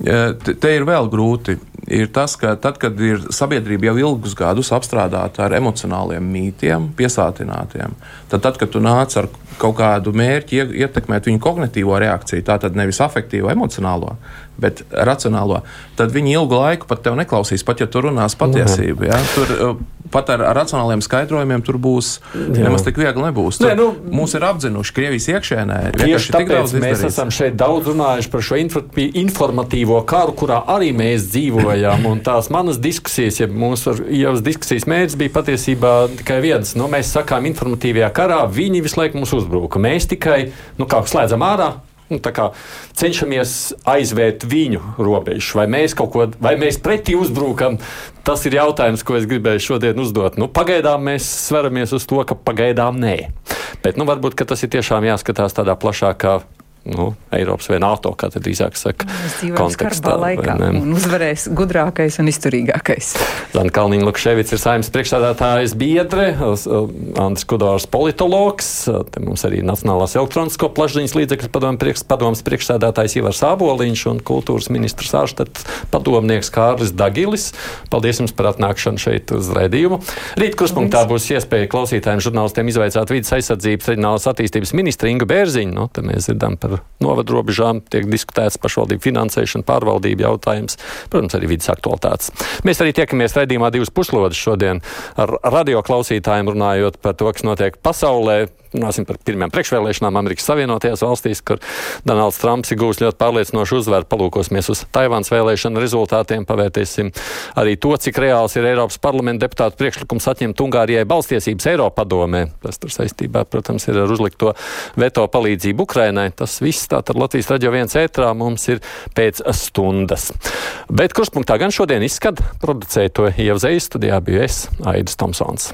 e, te, ir vēl grūti. Ir tas, ka tad, kad ir sabiedrība jau ilgus gadus apstrādāta ar emocionāliem mītiem, piesātinātiem, tad, tad kad tu nāc ar kaut kādu mērķi ietekmēt viņu kognitīvo reakciju, tā tad nevis afektīvo, emocionālo, bet racionālo, tad viņi ilgu laiku pat tevi neklausīs, pat ja tu runās patiesību. Ja? Tur, uh, pat ar, racionāliem skaidrojumiem tur būs Jā. nemaz tik viegli nebūs. Tur, Nē, nu, mūs ir apzinuši Krievijas iekšēnē. Tieši tāpēc mēs esam šeit daudz runājuši par šo informatīvo karu, kurā arī mēs dzīvojam. Un tās manas diskusijas, ja mūsu jau diskusijas mērķis bija patiesībā tikai viens. Nu, mēs sakām, informatīvajā karā viņi visu laiku mums uzbruka. Mēs tikai nu, slēdzam ārā nu, cenšamies aizvērt viņu robežu, vai mēs kaut ko, vai mēs pretī uzbrukam. Tas ir jautājums, ko es gribēju šodien uzdot. Nu, pagaidām mēs sveramies uz to, ka pagaidām nē. Bet nu, varbūt tas ir tiešām jāskatās tādā plašākā nu, Eiropas vai NATO, kā te drīzāk saka, kontekstā. Laikā, un uzvarēs gudrākais un izturīgākais. Zana Kalniņa Lukševits ir saimnes priekšstādātājs biedre, Andris Kudors politologs, te mums arī Nacionālās elektronisko plašsaziņas līdzekļu padomu priekš, padomas priekšstādātājs Ivars Āboliņš un kultūras ministrs ārštat padomnieks Kārlis Dagilis. Paldies jums par atnākšanu šeit uz raidījumu. Rīt kruspunktā būs iespēja klausītājiem žurnālistiem izvaicāt vidas aizsardzības reģionālās attīstības ministru Ingu Bērziņu. Nu, mēs dzirdam par pašvaldību novadu robežām, tiek diskutēts pašvaldību finansēšana, pārvaldība jautājums, protams, arī vidas aktualitātes. Mēs arī tiekamies raidījumā divas puslodes šodien ar radio klausītājiem runājot par to, kas notiek pasaulē. Runāsim par pirmajām priekšvēlēšanām Amerikas Savienotajās valstīs, kur Donalds Trumps ir gūs ļoti pārliecinošu uzvaru. Palūkosimies uz Taivānas vēlēšanu rezultātiem, pavērtēsim arī to, cik reāls ir Eiropas parlamenta deputātu priekšlikums atņemt Ungārijai balstiesības Eiropadomē. Tas tur saistībā, protams, ir ar uzlikto veto palīdzību Ukrainai. Tas viss tātad Latvijas raidījā viens ētrā mums ir pēc stundas. Bet kurspunktā gan šodien izskat producēja to ievzēju studijā biju es, Aidis Tomsons.